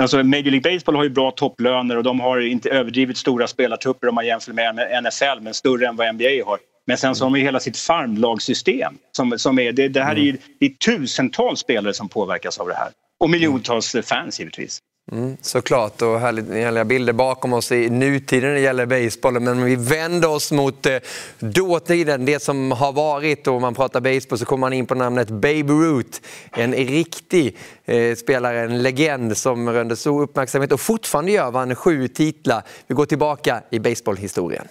alltså Major League Baseball har ju bra topplöner och de har inte överdrivet stora spelartrupper om man jämför med NFL, men större än vad NBA har. Men sen så har man ju hela sitt farmlagsystem. Som, som är, det, det här är ju det är tusentals spelare som påverkas av det här. Och miljontals fans givetvis. Mm, såklart, och härliga bilder bakom oss i nutiden när det gäller basebollen. Men om vi vänder oss mot eh, dåtiden, det som har varit och man pratar baseball så kommer man in på namnet Babe Ruth. En riktig eh, spelare, en legend som rönde stor uppmärksamhet och fortfarande gör vann sju titlar. Vi går tillbaka i baseballhistorien.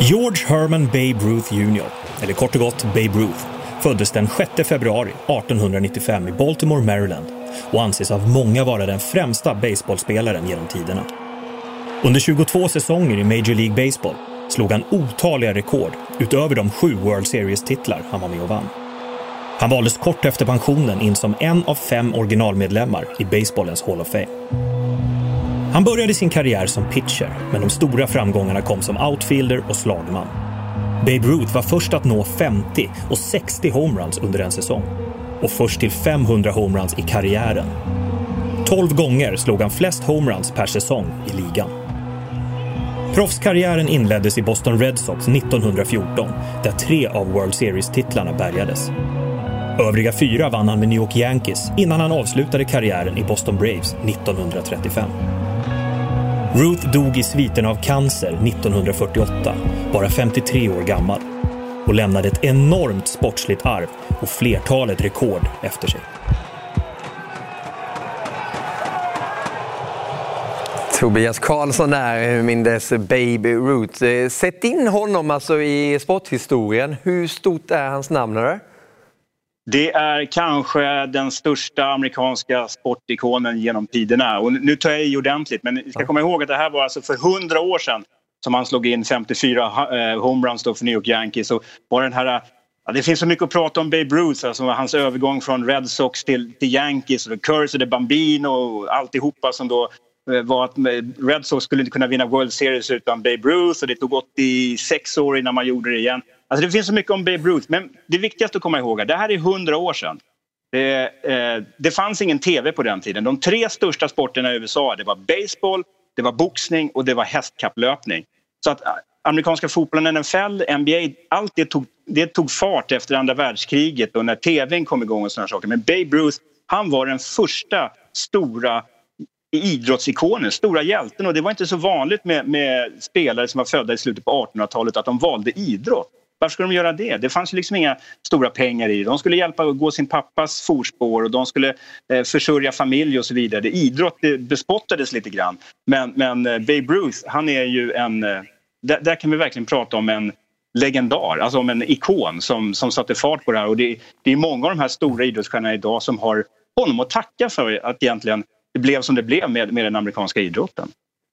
George Herman Babe Ruth Jr eller kort och gott Babe Ruth, föddes den 6 februari 1895 i Baltimore, Maryland och anses av många vara den främsta baseballspelaren genom tiderna. Under 22 säsonger i Major League Baseball slog han otaliga rekord utöver de sju World Series-titlar han var med och vann. Han valdes kort efter pensionen in som en av fem originalmedlemmar i baseballens Hall of Fame. Han började sin karriär som pitcher, men de stora framgångarna kom som outfielder och slagman. Babe Ruth var först att nå 50 och 60 homeruns under en säsong. Och först till 500 homeruns i karriären. 12 gånger slog han flest homeruns per säsong i ligan. Proffskarriären inleddes i Boston Red Sox 1914 där tre av World Series-titlarna bärgades. Övriga fyra vann han med New York Yankees innan han avslutade karriären i Boston Braves 1935. Ruth dog i sviten av cancer 1948, bara 53 år gammal och lämnade ett enormt sportsligt arv och flertalet rekord efter sig. Tobias Karlsson där mindes Baby Ruth. Eh, sätt in honom alltså i sporthistorien. Hur stort är hans namn? Eller? Det är kanske den största amerikanska sportikonen genom tiderna. Och nu tar jag i ordentligt, men vi ska komma ihåg att det här var alltså för hundra år sedan som han slog in 54 eh, homeruns för New York Yankees. Och bara den här Ja, det finns så mycket att prata om Babe Ruth, alltså hans övergång från Red Sox till, till Yankees, och Curse de Bambino och alltihopa som då eh, var att Red Sox skulle inte kunna vinna World Series utan Babe Ruth och det tog 86 år innan man gjorde det igen. Alltså det finns så mycket om Babe Ruth men det viktigaste att komma ihåg är det här är 100 år sedan. Det, eh, det fanns ingen tv på den tiden. De tre största sporterna i USA det var baseball, det var boxning och det var hästkapplöpning. Så att eh, amerikanska fotbollen, NFL, NBA, allt det tog, det tog fart efter andra världskriget och när tvn kom igång och sådana saker. Men Babe Ruth, han var den första stora idrottsikonen, stora hjälten och det var inte så vanligt med, med spelare som var födda i slutet på 1800-talet att de valde idrott. Varför skulle de göra det? Det fanns ju liksom inga stora pengar i det. De skulle hjälpa att gå sin pappas fotspår och de skulle eh, försörja familj och så vidare. Idrott det bespottades lite grann. Men, men eh, Babe Ruth, han är ju en eh, där, där, kan vi verkligen prata om en legendar, alltså om en ikon som, som satte fart på det här. Och det, det är många av de här stora idrottsstjärnorna idag som har honom att tacka för att egentligen det blev som det blev med, med den amerikanska idrotten.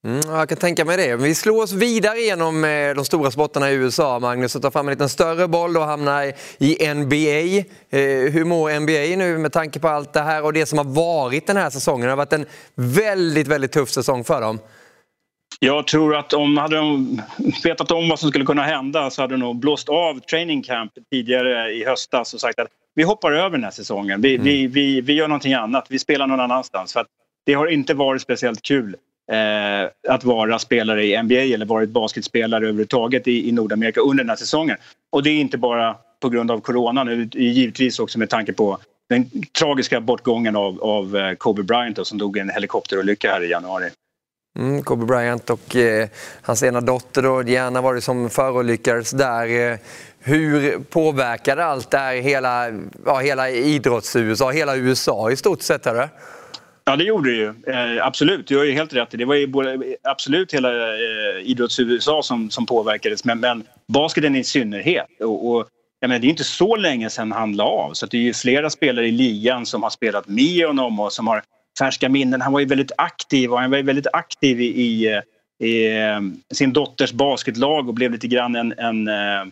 Mm, jag kan tänka mig det. Vi slår oss vidare genom eh, de stora sporterna i USA, Magnus, och tar fram en liten större boll och hamnar i NBA. Eh, hur mår NBA nu med tanke på allt det här och det som har varit den här säsongen? Det har varit en väldigt, väldigt tuff säsong för dem. Jag tror att om hade de vetat om vad som skulle kunna hända så hade de nog blåst av training camp tidigare i höstas och sagt att vi hoppar över den här säsongen. Vi, mm. vi, vi, vi gör någonting annat. Vi spelar någon annanstans. För det har inte varit speciellt kul eh, att vara spelare i NBA eller varit basketspelare överhuvudtaget i, i Nordamerika under den här säsongen. Och det är inte bara på grund av coronan, utan givetvis också med tanke på den tragiska bortgången av, av eh, Kobe Bryant som dog i en helikopterolycka här i januari. Mm, Kobe Bryant och eh, hans ena dotter då, Diana var det som förolyckades där. Eh, hur påverkade allt det här hela, ja, hela idrotts-USA, hela USA i stort sett? Eller? Ja, det gjorde det ju. Eh, absolut, du har ju helt rätt. Det var ju både, absolut hela eh, idrotts-USA som, som påverkades, men, men basketen i synnerhet. Och, och jag menar, det är inte så länge sedan han la av, så det är ju flera spelare i ligan som har spelat med honom och som har färska minnen. Han var ju väldigt aktiv och han var ju väldigt aktiv i, i, eh, i eh, sin dotters basketlag och blev lite grann en, en, eh,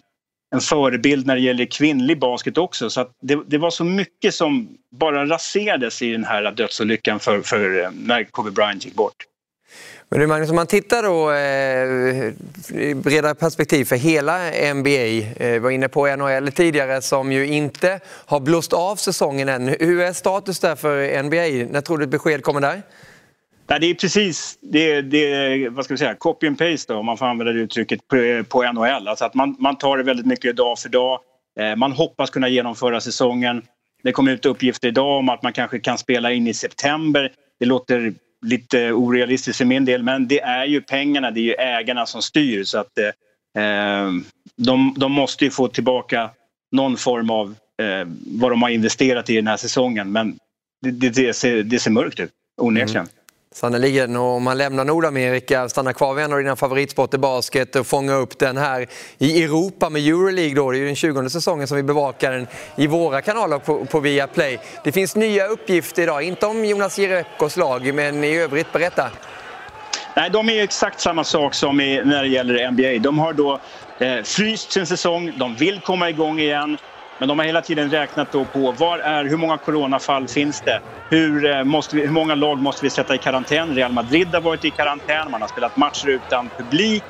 en förebild när det gäller kvinnlig basket också. Så det, det, var så mycket som bara raserades i den här dödsolyckan för, för eh, när Kobe Bryant gick bort. Men du Magnus, om man tittar då eh, i bredare perspektiv för hela NBA, eh, var inne på NHL tidigare som ju inte har blåst av säsongen än. Hur är status där för NBA? När tror du ett besked kommer där? Nej, det är precis det, det, vad ska vi säga, copy and paste då, om man får använda det uttrycket på, på NHL. Alltså att man, man tar det väldigt mycket dag för dag. Eh, man hoppas kunna genomföra säsongen. Det kom ut uppgifter idag om att man kanske kan spela in i september. Det låter lite orealistiskt för min del men det är ju pengarna, det är ju ägarna som styr så att eh, eh de, de måste ju få tillbaka någon form av eh, vad de har investerat i den här säsongen men det, det, det, ser, det ser mörkt ut, onekligen. Mm. Sannerligen, och om man lämnar Nordamerika, stannar kvar vid en av dina favoritsporter basket och fångar upp den här i Europa med Euroleague då. Det är ju den 20 säsongen som vi bevakar den i våra kanaler på, på Viaplay. Det finns nya uppgifter idag, inte om Jonas Jerebkos lag, men i övrigt, berätta. Nej, de är exakt samma sak som i, när det gäller NBA. De har då eh, fryst sin säsong, de vill komma igång igen. Men de har hela tiden räknat då på var är, hur många coronafall finns det? Hur, eh, måste vi, hur många lag måste vi sätta i karantän? Real Madrid har varit i karantän, man har spelat matcher utan publik.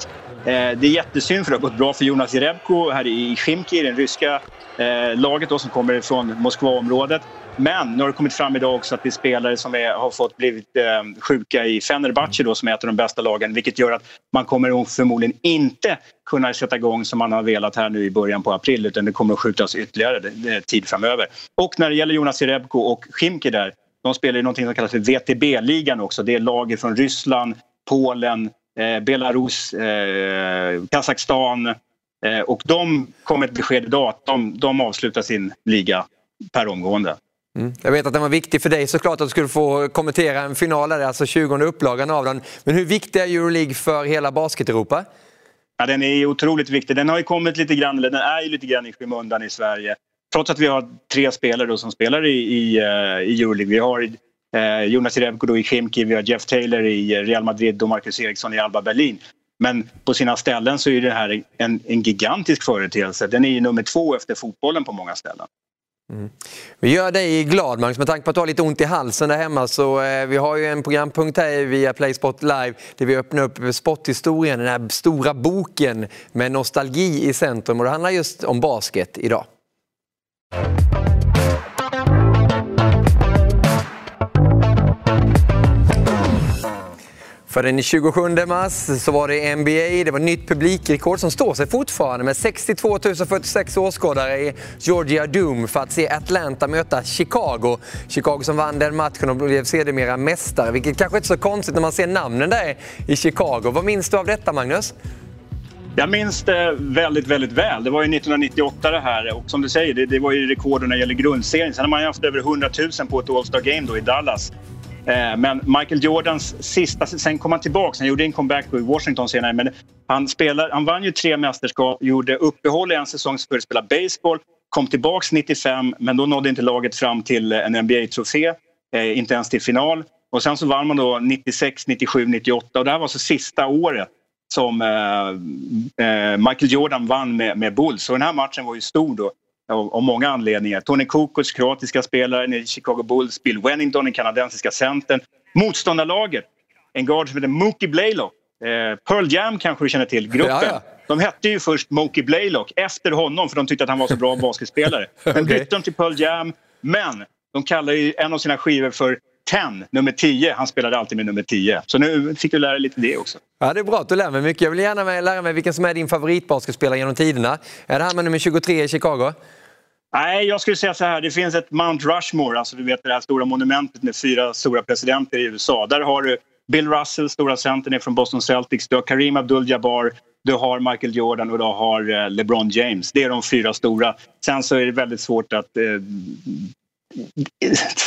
Eh, det är jättesynd för det har gått bra för Jonas Jerebko här i Chimki, det ryska eh, laget då, som kommer från Moskvaområdet. Men nu har det kommit fram idag också att det är spelare som är, har fått blivit eh, sjuka i Fenerbahce då, som är ett av de bästa lagen vilket gör att man kommer förmodligen inte kunna sätta igång som man har velat här nu i början på april utan det kommer att skjutas ytterligare tid framöver. Och när det gäller Jonas Jerebko och Schimki där, de spelar i någonting som kallas för VTB-ligan också. Det är lag från Ryssland, Polen, eh, Belarus, eh, Kazakstan eh, och de kom ett besked idag att de, de avslutar sin liga per omgående. Mm. Jag vet att den var viktig för dig såklart att du skulle få kommentera en final, där, alltså 20 upplagan av den. Men hur viktig är Euroleague för hela basket-Europa? Ja, den är otroligt viktig. Den har ju kommit lite grann, eller den är ju lite grann i skymundan i Sverige. Trots att vi har tre spelare då som spelar i, i, eh, i Euroleague. Vi har eh, Jonas Jerebko i Chimki, vi har Jeff Taylor i Real Madrid och Marcus Eriksson i Alba Berlin. Men på sina ställen så är det här en, en gigantisk företeelse. Den är ju nummer två efter fotbollen på många ställen. Mm. Vi gör dig glad Magnus, med tanke på att du har lite ont i halsen där hemma så eh, vi har ju en programpunkt här via Playspot Live där vi öppnar upp sporthistorien, den här stora boken med nostalgi i centrum och det handlar just om basket idag. För den 27 mars så var det NBA, det var nytt publikrekord som står sig fortfarande med 62 046 åskådare i Georgia Doom för att se Atlanta möta Chicago. Chicago som vann den matchen och blev sedermera mästare, vilket kanske inte är så konstigt när man ser namnen där i Chicago. Vad minns du av detta Magnus? Jag minns det väldigt, väldigt väl. Det var ju 1998 det här och som du säger, det, det var ju rekord när det gäller grundserien. Sen har man ju haft över 100 000 på ett All-Star Game då i Dallas. Eh, men Michael Jordans sista... Sen kom han tillbaka. Han gjorde en comeback i Washington senare. Men han, spelade, han vann ju tre mästerskap, gjorde uppehåll i en säsong för att spela baseball. Kom tillbaka 95, men då nådde inte laget fram till en NBA-trofé. Eh, inte ens till final. Och sen så vann man då 96, 97, 98 och det här var så sista året som eh, eh, Michael Jordan vann med, med Bulls. Och den här matchen var ju stor då av, många anledningar. Tony Kukoc, kroatiska spelaren i Chicago Bulls, Bill Wennington, den kanadensiska centern. Motståndarlaget, en guard som heter Mookie Blaylock. Eh, Pearl Jam kanske du känner till, gruppen. Ja, ja. De hette ju först Mookie Blaylock efter honom för de tyckte att han var så bra basketspelare. Sen okay. bytte de till Pearl Jam, men de kallar ju en av sina skivor för 10, nummer 10. Han spelade alltid med nummer 10. Så nu fick du lära dig lite det också. Ja, det är bra att du lär mig mycket. Jag vill gärna lära mig vilken som är din favoritbasketspelare genom tiderna. Är det han med nummer 23 i Chicago? Nej, jag skulle säga så här. Det finns ett Mount Rushmore, alltså du vet det här stora monumentet med fyra stora presidenter i USA. Där har du Bill Russell, stora centern från Boston Celtics. Du har Kareem Abdul-Jabbar, du har Michael Jordan och du har eh, LeBron James. Det är de fyra stora. Sen så är det väldigt svårt att eh,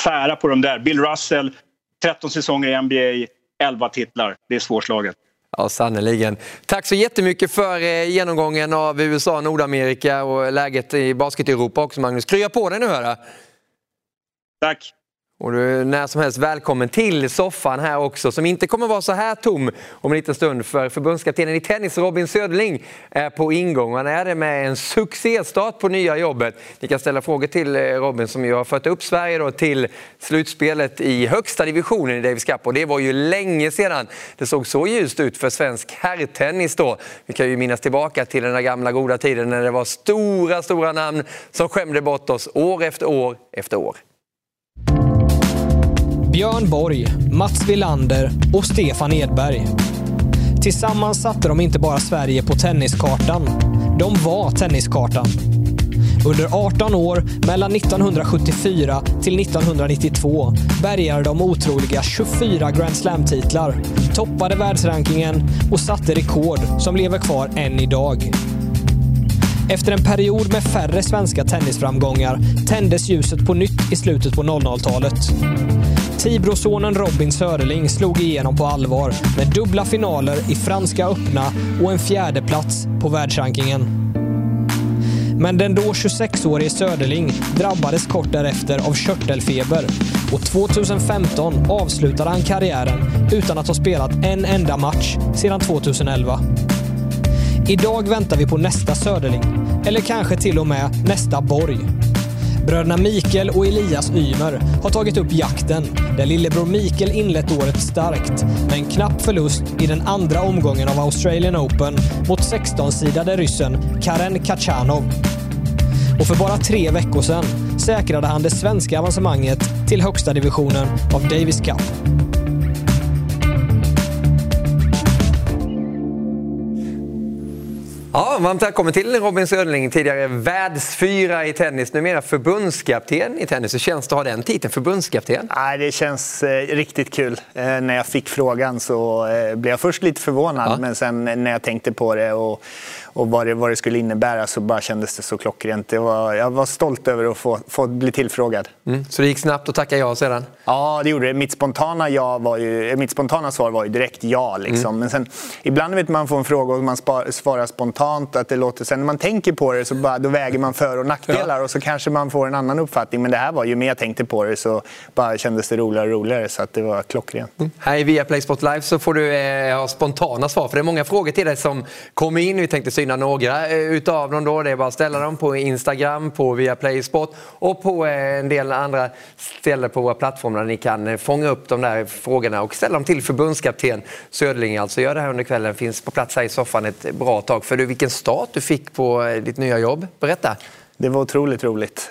tvära på de där. Bill Russell, 13 säsonger i NBA, 11 titlar. Det är svårslaget. Ja, sannerligen. Tack så jättemycket för eh, genomgången av USA, Nordamerika och läget i basket-Europa också Magnus. Krya på dig nu hörru! Tack. Och du är när som helst välkommen till soffan här också som inte kommer vara så här tom om en liten stund för förbundskaptenen i tennis Robin Söderling är på ingång. Han är det med en succéstart på nya jobbet. Ni kan ställa frågor till eh, Robin som ju har fört upp Sverige då till slutspelet i högsta divisionen i Davis Cup och det var ju länge sedan det såg så ljust ut för svensk herrtennis då. Vi kan ju minnas tillbaka till den där gamla goda tiden när det var stora, stora namn som skämde bort oss år efter år efter år. Björn Borg, Mats Wilander och Stefan Edberg. Tillsammans satte de inte bara Sverige på tenniskartan. De var tenniskartan. Under 18 år, mellan 1974 till 1992, bärgade de otroliga 24 Grand Slam-titlar, toppade världsrankingen och satte rekord som lever kvar än idag. Efter en period med färre svenska tennisframgångar tändes ljuset på nytt i slutet på 00-talet. Tibrosonen Robin Söderling slog igenom på allvar med dubbla finaler i Franska öppna och en fjärde plats på världsrankingen. Men den då 26-årige Söderling drabbades kort därefter av körtelfeber och 2015 avslutade han karriären utan att ha spelat en enda match sedan 2011. Idag väntar vi på nästa Söderling, eller kanske till och med nästa Borg. Bröderna Mikael och Elias Ymer har tagit upp jakten där lillebror Mikael inlett året starkt med en knapp förlust i den andra omgången av Australian Open mot 16-sidade ryssen Karen Kachanov. Och för bara tre veckor sedan säkrade han det svenska avancemanget till högsta divisionen av Davis Cup. Ja, varmt välkommen till Robin Söderling, tidigare världsfyra i tennis, numera förbundskapten i tennis. Hur känns det att ha den titeln, förbundskapten? Ja, det känns eh, riktigt kul. Eh, när jag fick frågan så eh, blev jag först lite förvånad, ja. men sen när jag tänkte på det och, och vad, det, vad det skulle innebära så bara kändes det så klockrent. Det var, jag var stolt över att få, få bli tillfrågad. Mm. Så det gick snabbt att tacka ja sedan? Ja, det gjorde det. Mitt spontana, ja var ju, mitt spontana svar var ju direkt ja. Liksom. Mm. Men sen, ibland vet man får en fråga och man svarar spontant spontant att det låter... Sen när man tänker på det så bara, då väger man för och nackdelar ja. och så kanske man får en annan uppfattning. Men det här var ju mer jag tänkte på det så bara kändes det roligare och roligare så att det var klockrent. Mm. Här i Viaplay Sport Live så får du eh, ha spontana svar för det är många frågor till dig som kommer in. Vi tänkte syna några eh, utav dem då. Det är bara att ställa dem på Instagram, på Viaplay Sport och på eh, en del andra ställen på våra plattformar där ni kan eh, fånga upp de där frågorna och ställa dem till förbundskapten Söderling. Alltså gör det här under kvällen, finns på plats här i soffan ett bra tag. För du, vilken start du fick på eh, ditt nya jobb. Berätta! Det var otroligt roligt.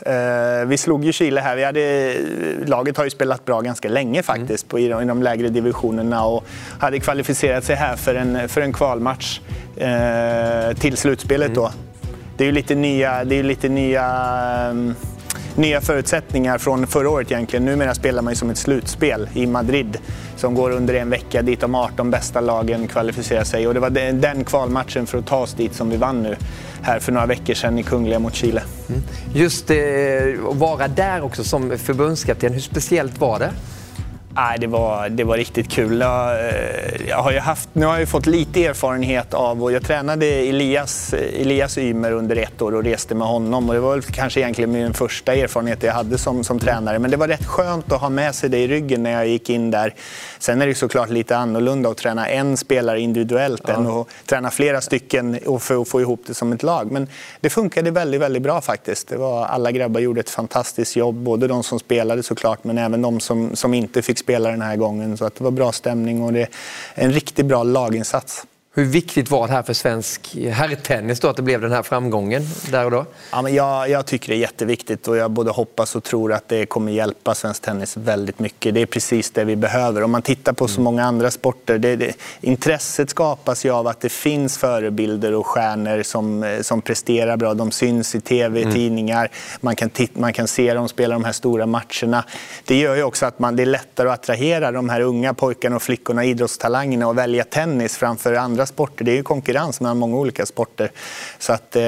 Vi slog ju Chile här. Vi hade, laget har ju spelat bra ganska länge faktiskt mm. på, i de lägre divisionerna och hade kvalificerat sig här för en, för en kvalmatch till slutspelet. Då. Mm. Det är ju lite nya, det är lite nya um, nya förutsättningar från förra året egentligen. Numera spelar man ju som ett slutspel i Madrid som går under en vecka dit de 18 bästa lagen kvalificerar sig. Och det var den kvalmatchen för att ta oss dit som vi vann nu här för några veckor sedan i Kungliga mot Chile. Mm. Just att att vara där också som förbundskapten, hur speciellt var det? Nej, det, var, det var riktigt kul. Jag, eh, jag har ju haft, nu har jag fått lite erfarenhet av, och jag tränade Elias, Elias Ymer under ett år och reste med honom. Och det var väl kanske egentligen min första erfarenhet jag hade som, som tränare. Men det var rätt skönt att ha med sig det i ryggen när jag gick in där. Sen är det såklart lite annorlunda att träna en spelare individuellt ja. än att träna flera stycken och för att få ihop det som ett lag. Men det funkade väldigt, väldigt bra faktiskt. Det var, alla grabbar gjorde ett fantastiskt jobb, både de som spelade såklart, men även de som, som inte fick spela den här gången. Så att det var bra stämning och det är en riktigt bra laginsats. Hur viktigt var det här för svensk herrtennis då, att det blev den här framgången där och då? Ja, men jag, jag, tycker det är jätteviktigt och jag både hoppas och tror att det kommer hjälpa svensk tennis väldigt mycket. Det är precis det vi behöver. Om man tittar på så mm. många andra sporter, det, det, intresset skapas ju av att det finns förebilder och stjärnor som, som presterar bra. De syns i tv, mm. tidningar, man kan, man kan se dem spela de här stora matcherna. Det gör ju också att man, det är lättare att attrahera de här unga pojkarna och flickorna, idrottstalangerna och välja tennis framför andra sporter. Det är ju konkurrens mellan många olika sporter. Så att, eh,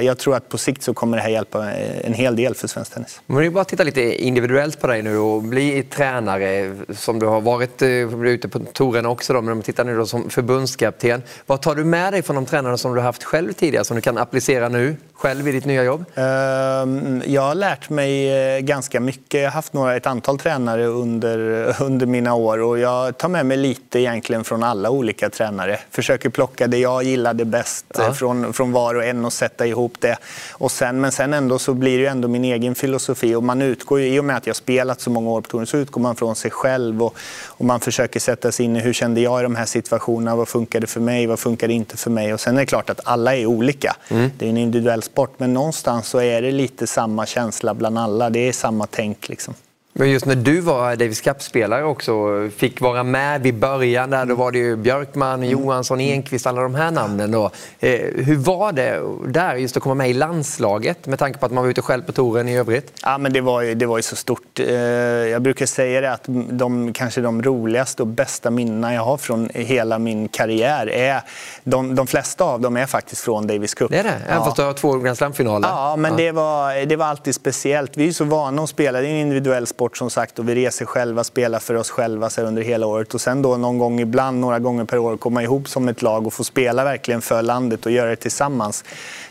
jag tror att på sikt så kommer det här hjälpa en hel del för svensk tennis. Om vi bara tittar lite individuellt på dig nu och bli tränare som du har varit eh, ute på touren också då, men om vi tittar nu då som förbundskapten. Vad tar du med dig från de tränarna som du haft själv tidigare som du kan applicera nu själv i ditt nya jobb? Ehm, jag har lärt mig eh, ganska mycket. Jag har haft några, ett antal tränare under, under mina år och jag tar med mig lite egentligen från alla olika tränare. Försöker plocka det jag gillade bäst ja. Eh, från, från var och en och sätta ihop det. Och sen, men sen ändå så blir det ju ändå min egen filosofi och man utgår ju, i och med att jag spelat så många år på touren så utgår man från sig själv och, och man försöker sätta sig in i hur kände jag i de här situationerna, vad funkade för mig, vad funkade inte för mig och sen är det klart att alla är olika. Mm. Det är en individuell sport men någonstans så är det lite samma känsla bland alla, det är samma tänk liksom. Men just när du var Davis Cup-spelare också, fick vara med vid början där, då var det ju Björkman, mm. Johansson, Enqvist, alla de här namnen. Då. Eh, hur var det där just att komma med i landslaget med tanke på att man var ute själv på touren i övrigt? Ja, men det, var ju, det var ju så stort. Eh, jag brukar säga det att de, kanske de roligaste och bästa minnena jag har från hela min karriär är, de, de flesta av dem är faktiskt från Davis Cup. Det är det? Även ja. fast du har två Grand Slam-finaler? Ja, men ja. Det, var, det var alltid speciellt. Vi är så vana att spela, det är en individuell sport sport som sagt och vi reser själva, spelar för oss själva så under hela året och sen då någon gång ibland, några gånger per år komma ihop som ett lag och få spela verkligen för landet och göra det tillsammans.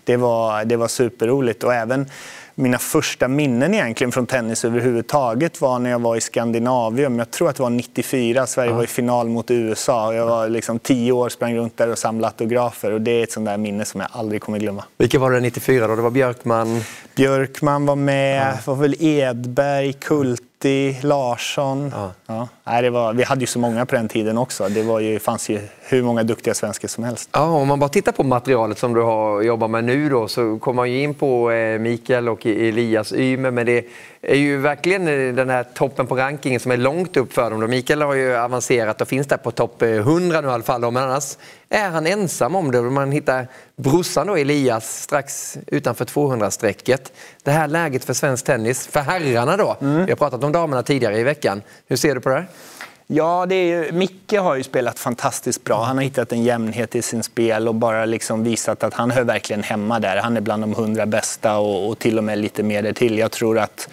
Det var, det var superroligt och även mina första minnen egentligen från tennis överhuvudtaget var när jag var i Skandinavium. Jag tror att det var 94. Sverige var i final mot USA. Jag var liksom tio år, sprang runt där och samlade autografer. Och det är ett sånt där minne som jag aldrig kommer glömma. Vilka var det 94 då? Det var Björkman? Björkman var med. Ja. Var väl Edberg, Kult Mutti, Larsson. Ja. Ja. Nej, det var, vi hade ju så många på den tiden också. Det var ju, fanns ju hur många duktiga svenskar som helst. Ja, om man bara tittar på materialet som du har jobbat med nu då, så kommer man ju in på eh, Mikael och Elias Ymer. Men det är ju verkligen den här toppen på rankingen som är långt upp för dem. Mikael har ju avancerat och finns där på topp 100 eh, nu i alla fall. Men annars är han ensam om det. Man hittar brorsan då, Elias strax utanför 200-strecket. Det här läget för svensk tennis, för herrarna då. Mm. Vi har pratat om damerna tidigare i veckan. Hur ser du på det? Ja, det är, Micke har ju spelat fantastiskt bra. Han har hittat en jämnhet i sin spel och bara liksom visat att han hör verkligen hemma där. Han är bland de hundra bästa och, och till och med lite mer till. Jag tror att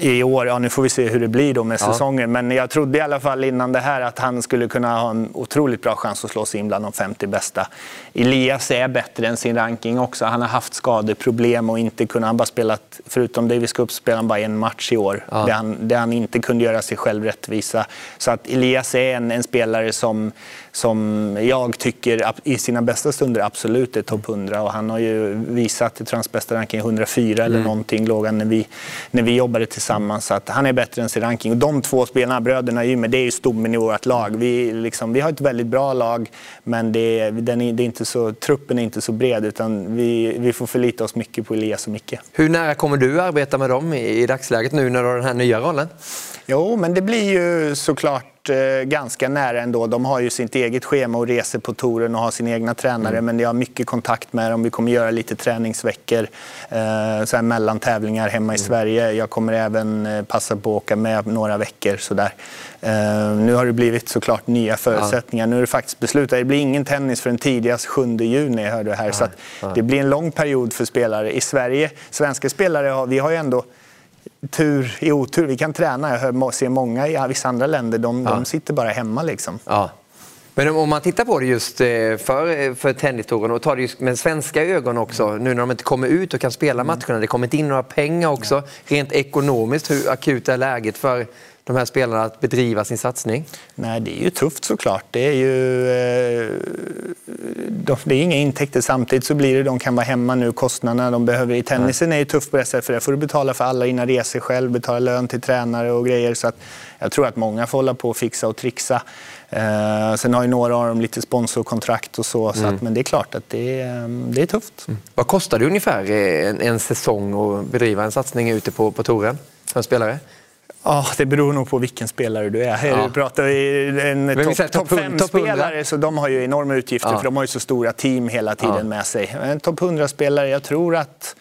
i år, ja nu får vi se hur det blir då med ja. säsongen, men jag trodde i alla fall innan det här att han skulle kunna ha en otroligt bra chans att slå sig in bland de 50 bästa. Elias är bättre än sin ranking också. Han har haft skadeproblem och inte kunnat, han bara spelat, förutom Davis Cup spelade han bara en match i år, ja. där, han, där han inte kunde göra sig själv rättvisa. Så att Elias är en, en spelare som som jag tycker i sina bästa stunder absolut är topp 100 och han har ju visat, jag tror hans bästa ranking 104 eller mm. någonting låg han när vi, när vi jobbade tillsammans. Så att han är bättre än sin ranking. Och de två spelarna, bröderna Ymer, det är ju stommen i vårt lag. Vi, liksom, vi har ett väldigt bra lag men det, den är, det är inte så, truppen är inte så bred utan vi, vi får förlita oss mycket på Elias och Micke. Hur nära kommer du arbeta med dem i, i dagsläget nu när du har den här nya rollen? Jo, men det blir ju såklart Eh, ganska nära ändå. De har ju sitt eget schema och reser på touren och har sina egna tränare. Mm. Men jag har mycket kontakt med dem. Vi kommer göra lite träningsveckor eh, så här mellan tävlingar hemma i mm. Sverige. Jag kommer även eh, passa på att åka med några veckor. Så där. Nu har det blivit såklart nya förutsättningar. Ja. Nu är det faktiskt beslutat. Det blir ingen tennis förrän tidigast 7 juni. Hörde här. Ja. Så det blir en lång period för spelare. I Sverige, svenska spelare, vi har ju ändå tur i otur. Vi kan träna. Jag hör, ser många i vissa andra länder, de, ja. de sitter bara hemma. Liksom. Ja. Men om man tittar på det just eh, för, för tennistouren och tar det just med svenska ögon också, nu när de inte kommer ut och kan spela mm. matcherna, det kommer inte in några pengar också, rent ekonomiskt, hur akut är läget för de här spelarna att bedriva sin satsning? Nej, det är ju tufft såklart. Det är ju eh, det är inga intäkter. Samtidigt så blir det, de kan vara hemma nu, kostnaderna de behöver. I tennisen är det tufft på det sättet, för där får du betala för alla dina resor själv, betala lön till tränare och grejer. Så att jag tror att många får hålla på och fixa och trixa. Eh, sen har ju några av dem lite sponsorkontrakt och så, så mm. att, men det är klart att det är, det är tufft. Mm. Vad kostar det ungefär en, en säsong att bedriva en satsning ute på, på touren för en spelare? Ja, det beror nog på vilken spelare du är. Ja. Du pratar en topp top fem-spelare, så de har ju enorma utgifter ja. för de har ju så stora team hela tiden ja. med sig. En topp 100-spelare, jag tror att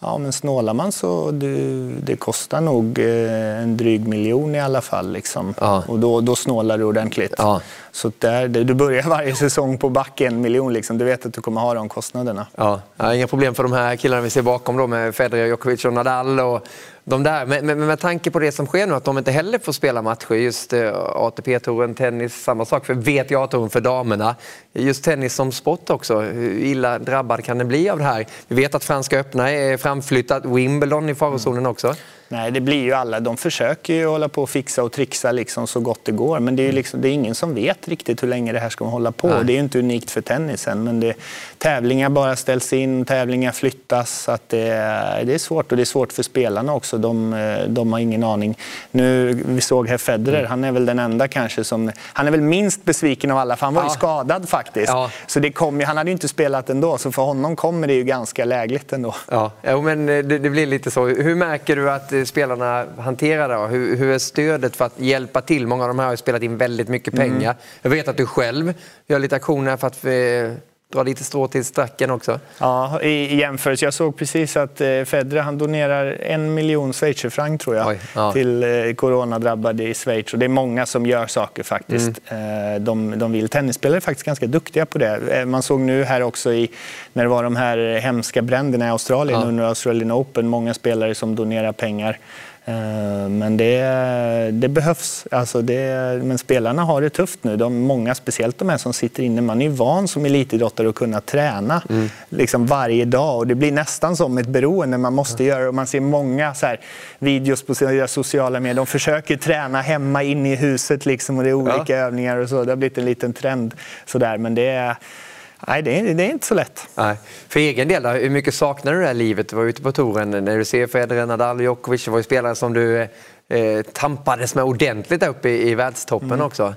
Ja, men snålar man så det, det kostar nog eh, en dryg miljon i alla fall. Liksom. Ja. Och då, då snålar du ordentligt. Ja. Så där, du börjar varje säsong på back en miljon. Liksom. Du vet att du kommer ha de kostnaderna. Ja. ja inga problem för de här killarna vi ser bakom då med Federer, Djokovic och Nadal. Och de där. Men, men, med tanke på det som sker nu, att de inte heller får spela matcher, just eh, uh, ATP-touren, tennis, samma sak för VTA-touren för damerna. Just tennis som sport också, hur illa drabbad kan det bli av det här? Vi vet att Franska öppna är framflyttat, Wimbledon i farozonen också. Nej, det blir ju alla. De försöker ju hålla på och fixa och trixa liksom så gott det går. Men det är, ju liksom, det är ingen som vet riktigt hur länge det här ska hålla på. Nej. Det är ju inte unikt för tennisen. Men det, tävlingar bara ställs in, tävlingar flyttas. Så att det, det är svårt. Och det är svårt för spelarna också. De, de har ingen aning. Nu, vi såg här Federer, mm. han är väl den enda kanske som... Han är väl minst besviken av alla, för han var ja. ju skadad faktiskt. Ja. Så det kom, han hade ju inte spelat ändå, så för honom kommer det ju ganska lägligt ändå. Ja, ja men det, det blir lite så. Hur märker du att spelarna hanterar det? Hur, hur är stödet för att hjälpa till? Många av de här har spelat in väldigt mycket pengar. Mm. Jag vet att du själv gör lite aktioner för att dra lite strå till stacken också. Ja, i jämförelse. Jag såg precis att eh, Federer han donerar en miljon schweizerfranc tror jag Oj, ja. till eh, coronadrabbade i Schweiz. Och det är många som gör saker faktiskt. Mm. Eh, de, de vill. Tennisspelare är faktiskt ganska duktiga på det. Man såg nu här också i, när det var de här hemska bränderna i Australien ja. under Australian Open, många spelare som donerar pengar. Eh, men det, det behövs. Alltså det, men spelarna har det tufft nu. De, många, speciellt de här som sitter inne, man är ju van som elitidrottare att kunna träna mm. liksom varje dag. Och det blir nästan som ett beroende. Man måste mm. göra och Man ser många så här, videos på sina sociala medier. De försöker träna hemma inne i huset liksom, och det är olika ja. övningar och så. Det har blivit en liten trend. Så där. Men det är Nej, det är, det är, inte så lätt. Nej. För egen del, då, hur mycket saknar du det här livet? Du var ute på touren när du ser Federer, Nadal, Djokovic. Det var ju spelare som du eh, tampades med ordentligt där uppe i, i världstoppen mm. också.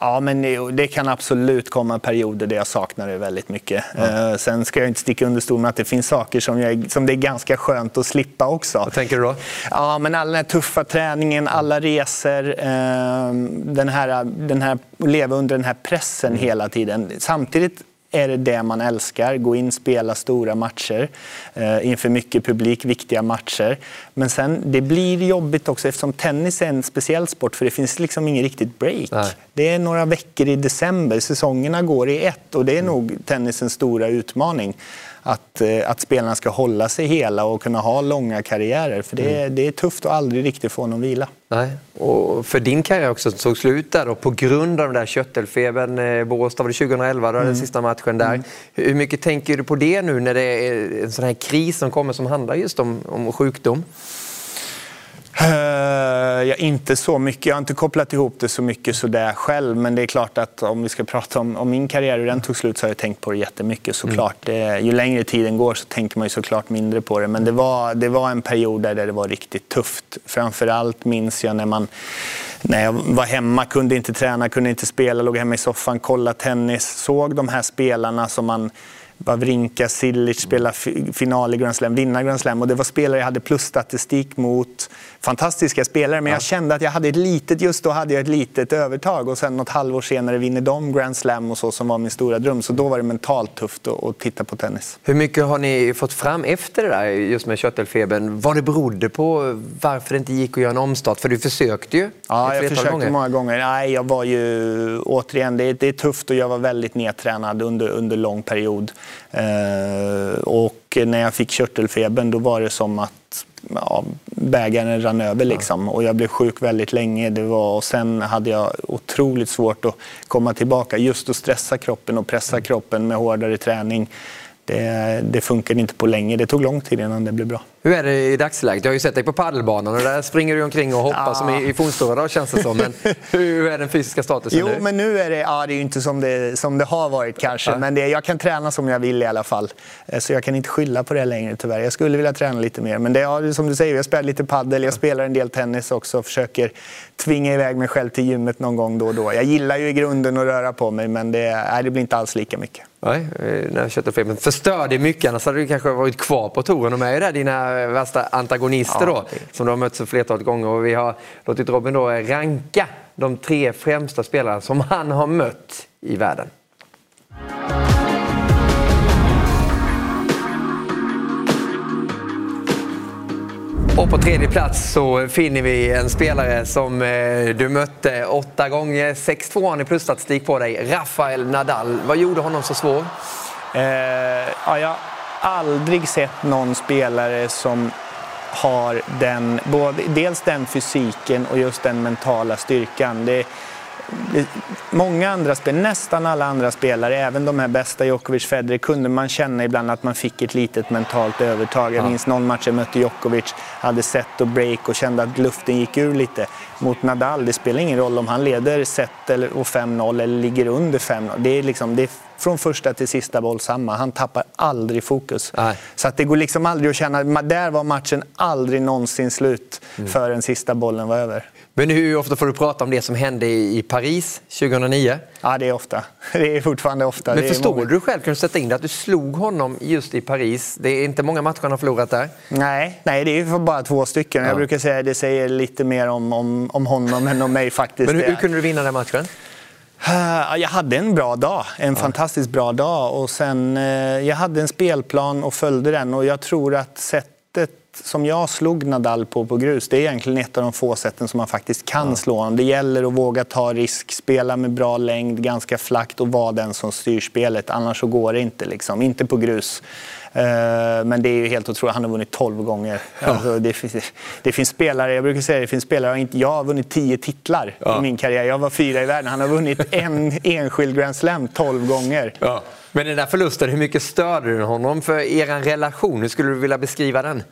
Ja, men det kan absolut komma perioder där jag saknar det väldigt mycket. Ja. Eh, sen ska jag inte sticka under stol med att det finns saker som, jag, som det är ganska skönt att slippa också. Vad tänker du då? Ja, men all den här tuffa träningen, alla resor, eh, den här, den här, leva under den här pressen mm. hela tiden. Samtidigt är det det man älskar. Gå in, spela stora matcher eh, inför mycket publik, viktiga matcher. Men sen, det blir jobbigt också eftersom tennis är en speciell sport för det finns liksom ingen riktigt break. Nej. Det är några veckor i december, säsongerna går i ett och det är mm. nog tennisens stora utmaning att, eh, att spelarna ska hålla sig hela och kunna ha långa karriärer. För det, mm. det är tufft att aldrig riktigt få någon vila. Nej. Och för din karriär också tog slut där då, på grund av den där köttelfebern. Eh, Båstad var det 2011, då, mm. den sista matchen där. Mm. Hur mycket tänker du på det nu när det är en sån här kris som kommer som handlar just om, om sjukdom? Uh, ja, inte så mycket. Jag har inte kopplat ihop det så mycket sådär själv. Men det är klart att om vi ska prata om, om min karriär, hur den tog slut, så har jag tänkt på det jättemycket såklart. Mm. Det, ju längre tiden går så tänker man ju såklart mindre på det. Men det var, det var en period där det var riktigt tufft. Framförallt minns jag när man när jag var hemma, kunde inte träna, kunde inte spela, låg hemma i soffan, kollade tennis, såg de här spelarna som man Wawrinka, Silic spela final i Grand Slam, vinna Grand Slam. Och det var spelare jag hade plusstatistik mot. Fantastiska spelare, men jag kände att jag hade ett litet, just då hade jag ett litet övertag. Och sen något halvår senare vinner de Grand Slam och så som var min stora dröm. Så då var det mentalt tufft att, titta på tennis. Hur mycket har ni fått fram efter det där just med köttelfebern? Vad det berodde på? Varför det inte gick att göra en omstart? För du försökte ju Ja, jag försökte gånger. många gånger. Nej, jag var ju, återigen, det det är tufft och jag var väldigt nedtränad under, under lång period. Eh, och när jag fick körtelfebern då var det som att ja, bägaren rann över. Liksom. Och jag blev sjuk väldigt länge. Det var, och sen hade jag otroligt svårt att komma tillbaka. Just att stressa kroppen och pressa kroppen med hårdare träning. Det, det funkade inte på länge. Det tog lång tid innan det blev bra. Hur är det i dagsläget? Jag har ju sett dig på paddelbanan och där springer du omkring och hoppar ja. som i, i Fornstora känns det som. Men hur är den fysiska statusen jo, nu? men nu är det, ja, det är inte som det, som det har varit kanske. Ja. Men det, jag kan träna som jag vill i alla fall. Eh, så jag kan inte skylla på det längre tyvärr. Jag skulle vilja träna lite mer. Men det, ja, som du säger, jag spelar lite paddel, jag spelar en del tennis också. Försöker tvinga iväg mig själv till gymmet någon gång då och då. Jag gillar ju i grunden att röra på mig men det, nej, det blir inte alls lika mycket. Nej, eh, när köttfebern förstörde mycket. Annars hade du kanske varit kvar på touren. De är ju där dina värsta antagonister då, som du har mött så flertalet gånger. Och vi har låtit Robin då ranka de tre främsta spelarna som han har mött i världen. Och på tredje plats så finner vi en spelare som eh, du mötte åtta gånger. 6-2 har ni plusstatistik på dig. Rafael Nadal. Vad gjorde honom så svår? Eh, ja, aldrig sett någon spelare som har den, både, dels den fysiken och just den mentala styrkan. Det, det, många andra spelare, nästan alla andra spelare, även de här bästa, Djokovic, Federer, kunde man känna ibland att man fick ett litet mentalt övertag. Jag minns någon match jag mötte Djokovic, hade set och break och kände att luften gick ur lite. Mot Nadal, det spelar ingen roll om han leder set och 5-0 eller ligger under 5-0. Det är, liksom, det är från första till sista boll samma. Han tappar aldrig fokus. Nej. Så att det går liksom aldrig att känna, där var matchen aldrig någonsin slut mm. förrän sista bollen var över. Men hur ofta får du prata om det som hände i Paris 2009? Ja, det är ofta. Det är fortfarande ofta. Men förstår många... du själv, kan du sätta in det, att du slog honom just i Paris? Det är inte många matcher han har förlorat där. Nej, nej det är bara två stycken. Ja. Jag brukar säga att det säger lite mer om, om, om honom än om mig faktiskt. Men hur, hur kunde du vinna den matchen? Jag hade en bra dag, en ja. fantastiskt bra dag. Och sen, eh, jag hade en spelplan och följde den. Och jag tror att sättet som jag slog Nadal på på grus, det är egentligen ett av de få sätten som man faktiskt kan ja. slå honom. Det gäller att våga ta risk, spela med bra längd, ganska flackt och vara den som styr spelet. Annars så går det inte, liksom. inte på grus. Eh, men det är ju helt otroligt. Han har vunnit 12 gånger. Ja. Alltså, det, finns, det, finns, spelare, jag brukar säga det finns spelare, jag har vunnit 10 titlar ja. i min karriär. Jag var fyra i världen. Han har vunnit en enskild Grand Slam 12 gånger. Ja. Men den där förlusten, hur mycket störde du honom för er relation? Hur skulle du vilja beskriva den?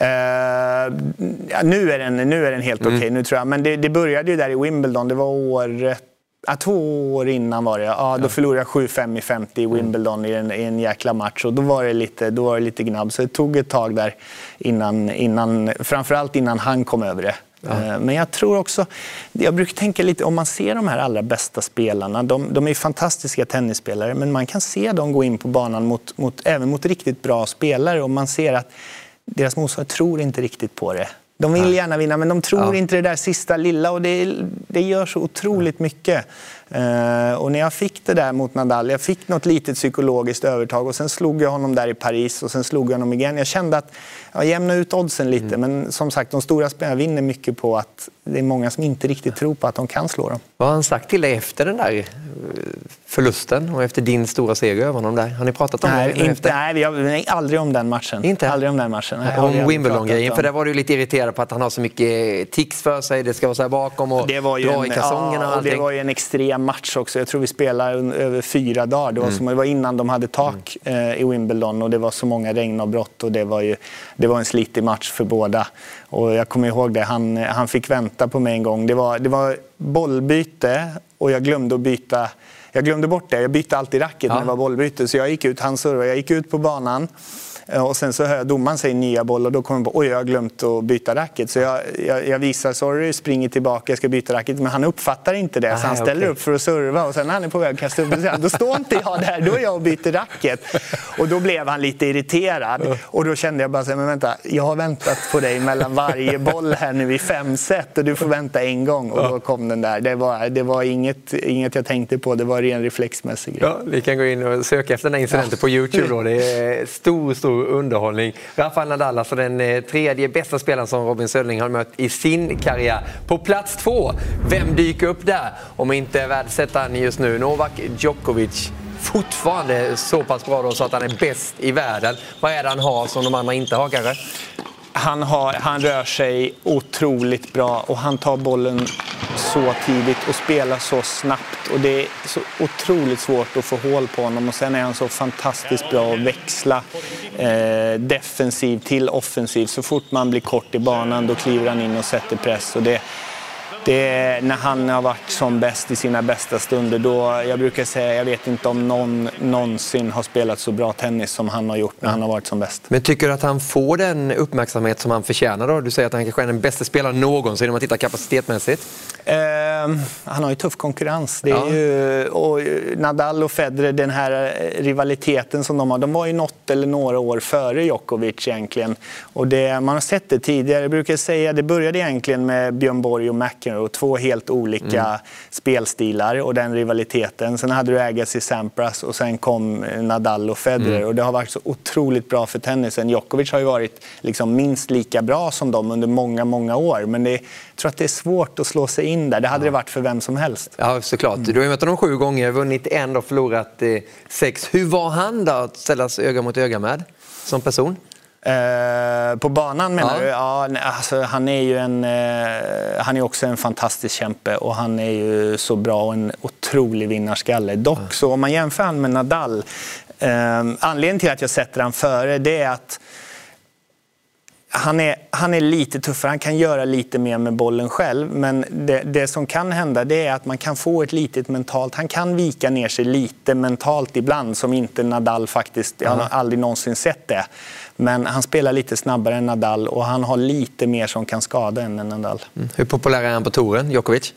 Uh, ja, nu, är den, nu är den helt okej, okay, mm. nu tror jag. Men det, det, började ju där i Wimbledon. Det var året Ja, två år innan var det. Ja, då förlorade jag 7-5 i 50 i Wimbledon i en, i en jäkla match. Och då var, det lite, då var det lite gnabb. Så det tog ett tag där, innan, innan, framförallt innan han kom över det. Ja. Eh, men jag tror också, jag brukar tänka lite, om man ser de här allra bästa spelarna, de, de är fantastiska tennisspelare, men man kan se dem gå in på banan mot, mot, även mot riktigt bra spelare och man ser att deras motståndare tror inte riktigt på det. De vill gärna vinna, men de tror ja. inte det där sista lilla och det, det gör så otroligt mycket. Uh, och när jag fick det där mot Nadal, jag fick något litet psykologiskt övertag och sen slog jag honom där i Paris och sen slog jag honom igen. Jag kände att jag jämnade ut oddsen lite, mm. men som sagt, de stora spelarna vinner mycket på att det är många som inte riktigt tror på att de kan slå dem. Vad har han sagt till dig efter den där eh, förlusten och efter din stora seger över honom där? Har ni pratat om nej, det? Inte, efter? nej, vi har, nej, aldrig om den matchen. Inte? Aldrig om den matchen. Nej, om Wimbledon-grejen, för där var du lite irriterad på att han har så mycket tics för sig, det ska vara så här bakom och det var ju dra en, i kalsongerna ja. Det var ju en extrem match också. Jag tror vi spelade över fyra dagar. Det var, Mm. som, det var innan de hade tak eh, i Wimbledon och det var så många regnavbrott och det var, ju, det var en slitig match för båda. Och jag kommer ihåg det, han, han fick vänta på mig en gång. Det var, det var bollbyte och jag glömde att byta jag glömde bort det. Jag bytte alltid racket Ja. när det var bollbyte. Så jag gick ut, han servade, jag gick ut på banan och sen så hör jag domaren säga nya boll och då kommer jag på oj, jag har glömt att byta racket. Så jag, jag, jag visar sorry, springer tillbaka, jag ska byta racket. Men han uppfattar inte det. Så Ah, han ställer okej. upp för att serva och sen när han är på väg att kasta upp så då står inte jag där, då är jag och byter racket. Och då blev han lite irriterad. Och då kände jag bara så här, men vänta, jag har väntat på dig mellan varje boll här nu i fem set och du får vänta en gång. Och då kom den där. Det var, det var inget, inget jag tänkte på, det var ren reflexmässig grej. Ja, vi kan gå in och söka efter den här incidenten på Youtube. Då. Det är stor, stor underhållning. Rafael Nadal, alltså den eh, tredje bästa spelaren som Robin Söderling har mött i sin karriär. På plats två, vem dyker upp där? Om inte världsettan just nu, Novak Djokovic. Fortfarande så pass bra då så att han är bäst i världen. Vad är det han har som de andra inte har kanske? Han, har, han rör sig otroligt bra och han tar bollen så tidigt och spelar så snabbt. Och det är så otroligt svårt att få hål på honom. Och sen är han så fantastiskt bra att växla eh, defensiv till offensiv. Så fort man blir kort i banan då kliver han in och sätter press. Och det, det är när han har varit som bäst i sina bästa stunder. Då, jag brukar säga, jag vet inte om någon någonsin har spelat så bra tennis som han har gjort när han har varit som bäst. Men tycker du att han får den uppmärksamhet som han förtjänar då? Du säger att han kanske är den bästa spelaren någonsin om man tittar kapacitetmässigt. Ehm, han har ju tuff konkurrens. Det är Ja. ju, och Nadal och Federer, den här eh, rivaliteten som de har, de var ju något eller några år före Djokovic egentligen. Och det, man har sett det tidigare. Jag brukar säga det började egentligen med Björn Borg och McEnroe, två helt olika Mm. spelstilar och den rivaliteten. Sen hade du Agassi Sampras och sen kom Nadal och Federer. Mm. Och det har varit så otroligt bra för tennisen. Djokovic har ju varit liksom minst lika bra som dem under många, många år. Men det, jag tror att det är svårt att slå sig in där. Det hade det varit för vem som helst. Ja, såklart. Du har ju mött honom sju gånger, vunnit en och förlorat eh, sex. Hur var han då att ställas öga mot öga med som person? Eh, på banan menar Ja. du? Ja, alltså, han är ju en, eh, han är också en fantastisk kämpe och han är ju så bra och en otrolig vinnarskalle. Dock så om man jämför han med Nadal, eh, anledningen till att jag sätter han före det är att han är, han är lite tuffare, han kan göra lite mer med bollen själv. Men det, det som kan hända det är att man kan få ett litet mentalt... Han kan vika ner sig lite mentalt ibland som inte Nadal faktiskt... Jag har aldrig någonsin sett det. Men han spelar lite snabbare än Nadal och han har lite mer som kan skada än Nadal. Mm. Hur populär är han på touren, Djokovic?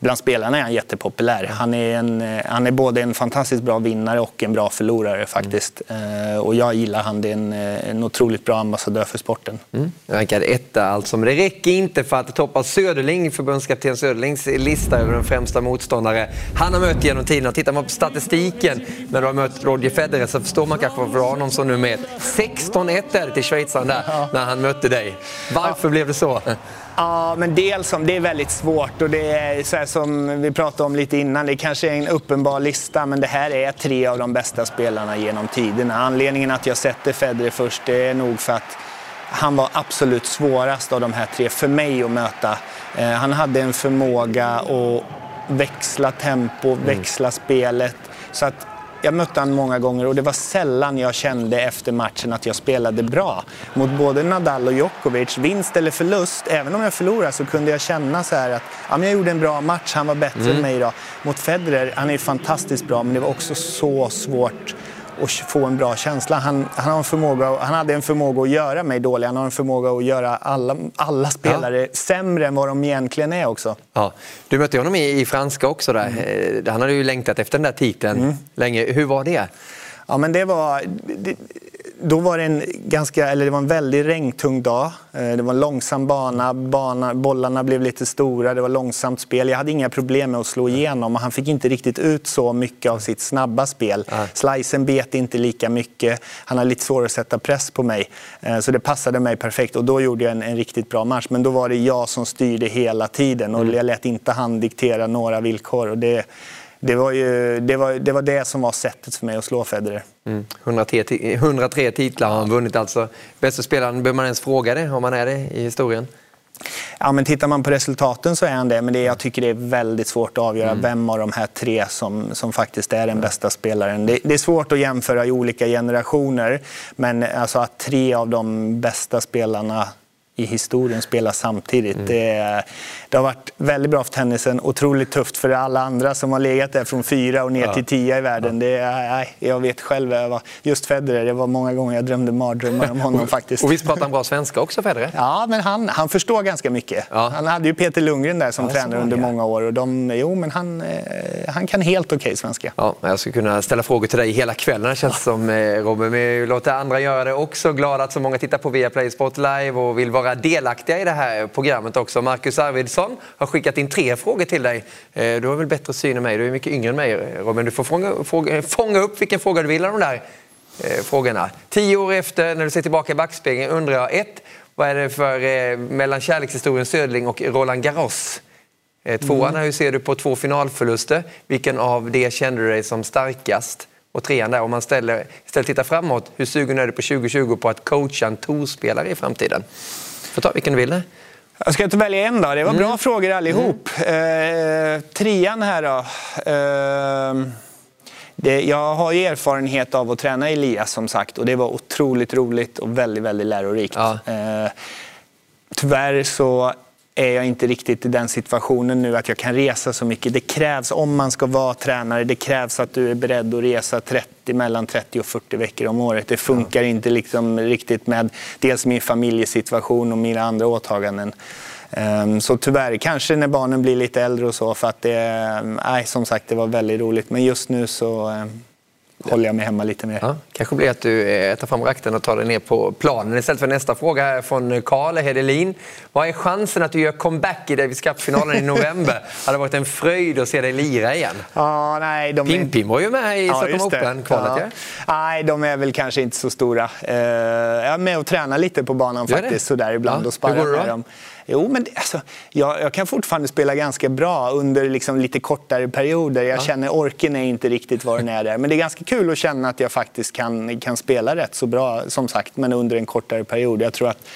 Bland spelarna är han jättepopulär. Han är, en, eh, han är både en fantastiskt bra vinnare och en bra förlorare mm. faktiskt. Mm. Och jag gillar han. Det är en, eh, en otroligt bra ambassadör för sporten. Mm. Rankad etta alltså, men det räcker inte för att toppa Söderling, förbundskapten Söderlings lista över de främsta motståndare han har mött genom tiderna. Tittar man på statistiken när du har mött Roger Federer så förstår man kanske varför du har någon som nu nummer 16 1-1 till schweizaren där, ja. när han mötte dig. Varför ja. blev det så? Ja, men dels som det är väldigt svårt och det är så som vi pratade om lite innan, det kanske är en uppenbar lista men det här är tre av de bästa spelarna genom tiderna. Anledningen att jag sätter Federer först det är nog för att han var absolut svårast av de här tre för mig att möta. Eh, han hade en förmåga att växla tempo, mm. växla spelet. Så att jag mötte han många gånger och det var sällan jag kände efter matchen att jag spelade bra. Mot både Nadal och Djokovic, vinst eller förlust, även om jag förlorade så kunde jag känna så här att ja, men jag gjorde en bra match, han var bättre än mig idag. Mot Federer, han är fantastiskt bra men det var också så svårt att få en bra känsla. Han, han, har en förmåga, han hade en förmåga att göra mig dålig, han har en förmåga att göra alla, alla spelare sämre än vad de egentligen är också. Ja. Du mötte honom i, i franska också där. Eh, Han hade ju längtat efter den där titeln länge. Hur var det? Ja, men det var... Det, då var det en ganska, eller det var en väldigt regntung dag. Eh, det var en långsam bana, bana, bollarna blev lite stora, det var långsamt spel. Jag hade inga problem med att slå igenom och han fick inte riktigt ut så mycket av sitt snabba spel. Slicen bet inte lika mycket, han har lite svårare att sätta press på mig. Eh, så det passade mig perfekt och då gjorde jag en, en riktigt bra match. Men då var det jag som styrde hela tiden och mm. jag lät inte han diktera några villkor. Och det, det var, ju, det, var, det var det som var sättet för mig att slå Federer. Mm. 103, 103 titlar har han vunnit alltså. Bästa spelaren, behöver man ens fråga det om man är det i historien? Ja, men tittar man på resultaten så är han det, men det, jag tycker det är väldigt svårt att avgöra mm. vem av de här tre som, som faktiskt är den bästa spelaren. Det, det, är svårt att jämföra i olika generationer, men alltså att tre av de bästa spelarna i historien spela samtidigt. Mm. Det, det, har varit väldigt bra för tennisen, otroligt tufft för alla andra som har legat där från fyra och ner ja. till tio i världen. Ja. Det, nej, jag vet själv, jag var, just Federer, det var många gånger jag drömde mardrömmar om honom faktiskt. Och visst pratar han bra svenska också, Federer? Ja, men han, han förstår ganska mycket. Ja. Han hade ju Peter Lundgren där som tränare under många år och de, jo, men han, eh, han kan helt okej okay svenska. Ja, jag skulle kunna ställa frågor till dig hela kvällen, känns som, eh, Robin. Men låter andra göra det också. Glad att så många tittar på Viaplay Sport Live och vill vara delaktiga i det här programmet också. Marcus Arvidsson har skickat in tre frågor till dig. Eh, du har väl bättre syn än mig, du är mycket yngre än mig eh, Robin. Du får fånga, fråga, eh, fånga upp vilken fråga du vill av de där eh, frågorna. Tio år efter, när du ser tillbaka i backspegeln, undrar jag ett, vad är det för eh, mellan kärlekshistorien Södling och Roland Garros? Tvåan, mm. hur ser du på två finalförluster? Vilken av det kände du dig som starkast? Och trean där, om man ställer, istället tittar framåt, hur sugen är du på 2020 på att coacha en torspelare i framtiden? Får ta vilken du vill. Jag ska inte välja en då. Det var bra mm. frågor allihop. Mm. Eh, trean här då. Eh, det, jag har ju erfarenhet av att träna Elias som sagt och det var otroligt roligt och väldigt, väldigt lärorikt. Ja. Eh, tyvärr så är jag inte riktigt i den situationen nu att jag kan resa så mycket. Det krävs, om man ska vara tränare, det krävs att du är beredd att resa 30, mellan 30 och 40 veckor om året. Det funkar ja. inte liksom riktigt med dels min familjesituation och mina andra åtaganden. Ehm, så tyvärr, kanske när barnen blir lite äldre och så, för att det, nej, som sagt, det var väldigt roligt. Men just nu så ehm, håller jag mig hemma lite mer. Ja, kanske blir att du eh, tar fram rakten och tar dig ner på planen istället för nästa fråga här från Karl Hedelin. Vad är chansen att du gör comeback i Davis Cup-finalen i november? det hade varit en fröjd att se dig lira igen. Ja, nej, de Pim-Pim var ju med i ja, Stockholm Open-kvalet. Ja. Nej, de är väl kanske inte så stora. Uh, jag är med och tränar lite på banan faktiskt, sådär ibland ja. och sparrar med dem. Jo, men det, alltså, jag, jag, kan fortfarande spela ganska bra under liksom lite kortare perioder. Jag ja. känner orken är inte riktigt var den är där. Men det är ganska kul att känna att jag faktiskt kan, kan spela rätt så bra, som sagt, men under en kortare period. Jag tror att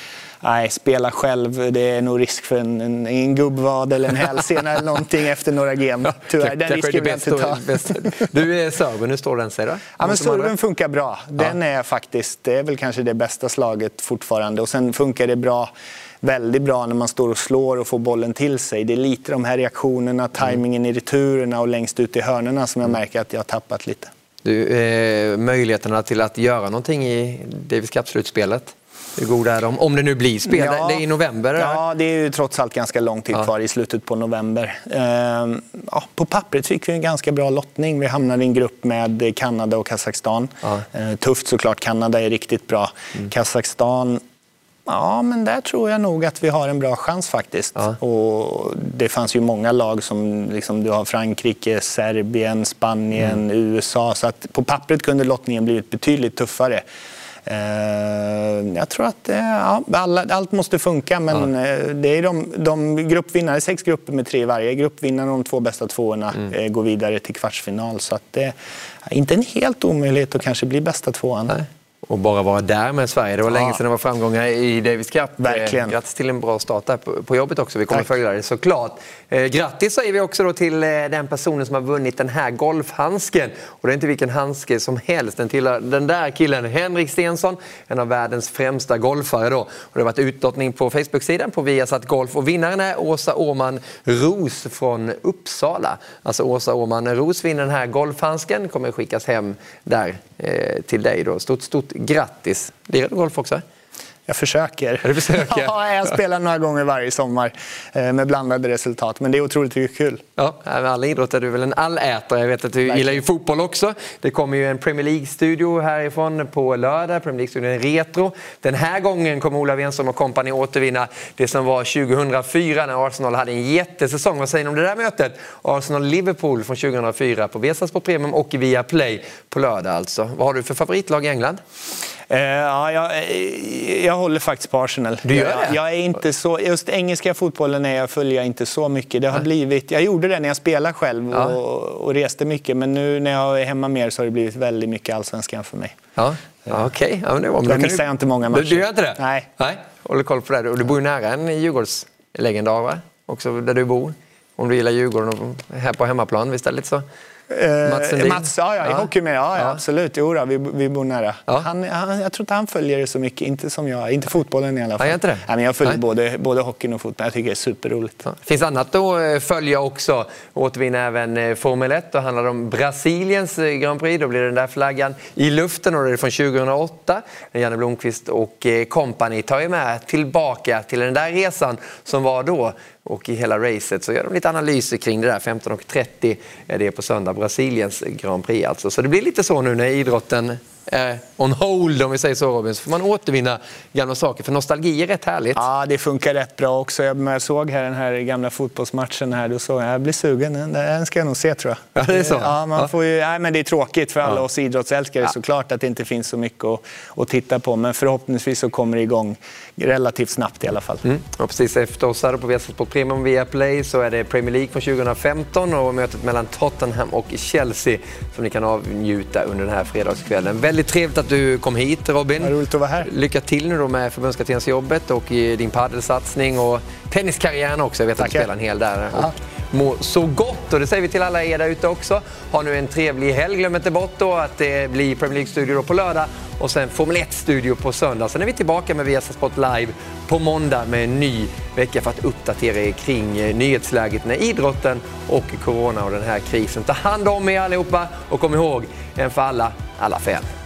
Nej, spela själv, det är nog risk för en, en, en gubbvad eller en hälsena eller någonting efter några game. Tyvärr, den risken vill jag inte ta. Du, är serven, hur står den sig då? Ja, men serven funkar bra. Den är faktiskt, det är väl kanske det bästa slaget fortfarande. Och sen funkar det bra väldigt bra när man står och slår och får bollen till sig. Det är lite de här reaktionerna, tajmingen i returerna och längst ut i hörnorna som jag mm. märker att jag har tappat lite. Du, eh, möjligheterna till att göra någonting i Davis Cup-slutspelet? Hur goda är de? Om det nu blir spel. Ja, det är i november? Ja, det är ju trots allt ganska lång tid kvar i slutet på november. Ehm, ja, på pappret fick vi en ganska bra lottning. Vi hamnade i en grupp med Kanada och Kazakstan. Ja. Ehm, tufft såklart. Kanada är riktigt bra. Mm. Kazakstan Ja, men där tror jag nog att vi har en bra chans faktiskt. Ja. Och det fanns ju många lag som liksom, du har Frankrike, Serbien, Spanien, mm. USA. Så att på pappret kunde lottningen blivit betydligt tuffare. Eh, jag tror att ja, alla, allt måste funka, men ja. Eh, det är de, de gruppvinnare, sex grupper med tre i varje. Gruppvinnarna de två bästa tvåorna mm. Eh, går vidare till kvartsfinal. Så att det är inte en helt omöjlighet att kanske bli bästa tvåan. Nej och bara vara där med Sverige. Det var ja. länge sedan det var framgångar i Davis Cup. Verkligen. Grattis till en bra start där på jobbet också. Vi kommer Tack. följa det såklart. Eh, grattis säger vi också då till eh, den personen som har vunnit den här golfhandsken. Och det är inte vilken handske som helst. Den tillhör den där killen, Henrik Stensson, en av världens främsta golfare. Då. Och det har varit utlottning på Facebook-sidan på Viasat Golf och vinnaren är Åsa Åman Ros från Uppsala. Alltså Åsa Åman Ros vinner den här golfhandsken, kommer skickas hem där eh, till dig. Då. Stort, stort grattis! Lirar du golf också? Jag försöker. Du försöker? ja, jag spelar några gånger varje sommar eh, med blandade resultat. Men det är otroligt kul. Ja, med alla idrotter är du väl en allätare. Jag vet att du Verkligen. gillar ju fotboll också. Det kommer ju en Premier League-studio härifrån på lördag. Premier League-studion Retro. Den här gången kommer Ola Wenström och kompani återvinna det som var 2004 när Arsenal hade en jättesäsong. Vad säger ni om det där mötet? Arsenal-Liverpool från 2004 på Vesas på Premium och via Play på lördag alltså. Vad har du för favoritlag i England? Uh, ja, jag, eh, jag håller faktiskt på Arsenal. Du gör det? Jag, är inte så, just engelska fotbollen är jag följer jag inte så mycket. Det har blivit, jag gjorde det när jag spelade själv och, ja. och, reste mycket, men nu när jag är hemma mer så har det blivit väldigt mycket allsvenskan för mig. Ja, ja okej. Okay. Ja, men Då missar jag inte många matcher. Du, du gör inte det? Nej. Nej. Håller koll på det. Och du bor ju nära en Djurgårdslegendar, va? Också där du bor. Om du gillar Djurgården och här på hemmaplan, visst är det lite så? Mats Sundin? Mats, ja, ja, i hockey med. Ja, ja, absolut. Jo, då, vi, vi bor nära. Han, han, jag tror inte han följer det så mycket. Inte som jag. Inte fotbollen i alla fall. Ja, inte det? Nej, men jag följer både, både hockeyn och fotbollen. Jag tycker det är superroligt. Ja. finns annat att eh, följa också. Återvinna även eh, Formel 1. Då handlar det om Brasiliens eh, Grand Prix. Då blir den där flaggan i luften och det är från 2008. Janne Blomqvist och kompani tar ju med tillbaka till den där resan som var då och i hela racet så gör de lite analyser kring det där. 15.30 eh, är det på söndag, Brasiliens Grand Prix alltså. Så det blir lite så nu när idrotten eh, on hold om vi säger så Robin, så får man återvinna gamla saker. För nostalgi är rätt härligt. Ja, det funkar rätt bra också. Jag såg här den här gamla fotbollsmatchen här, då såg jag, jag blir sugen. Den ska jag nog se tror jag. Ja, det är så? Ja, man. Får ju, nej, men det är tråkigt för alla ja. oss idrottsälskare ja. såklart att det inte finns så mycket att, att titta på. Men förhoppningsvis så kommer det igång relativt snabbt i alla fall. Mm. Och precis efter oss här på Viasat Premium via Play så är det Premier League från 2015 och mötet mellan Tottenham och Chelsea som ni kan avnjuta under den här fredagskvällen. Väldigt trevligt att du kom hit Robin. Vad roligt att vara här. Lycka till nu då med förbundskaptensjobbet och din paddelsatsning och tenniskarriären också. Jag vet Tack. att du spelar en hel där. Och må så gott och det säger vi till alla er där ute också. Ha nu en trevlig helg. Glöm inte bort då att det blir Premier League-studio på lördag och sen Formel 1-studio på söndag. Sen är vi tillbaka med Viasat Sport Live på måndag med en ny vecka för att uppdatera er kring eh, nyhetsläget med idrotten och corona och den här krisen. Ta hand om er allihopa och kom ihåg, en för alla, alla för en.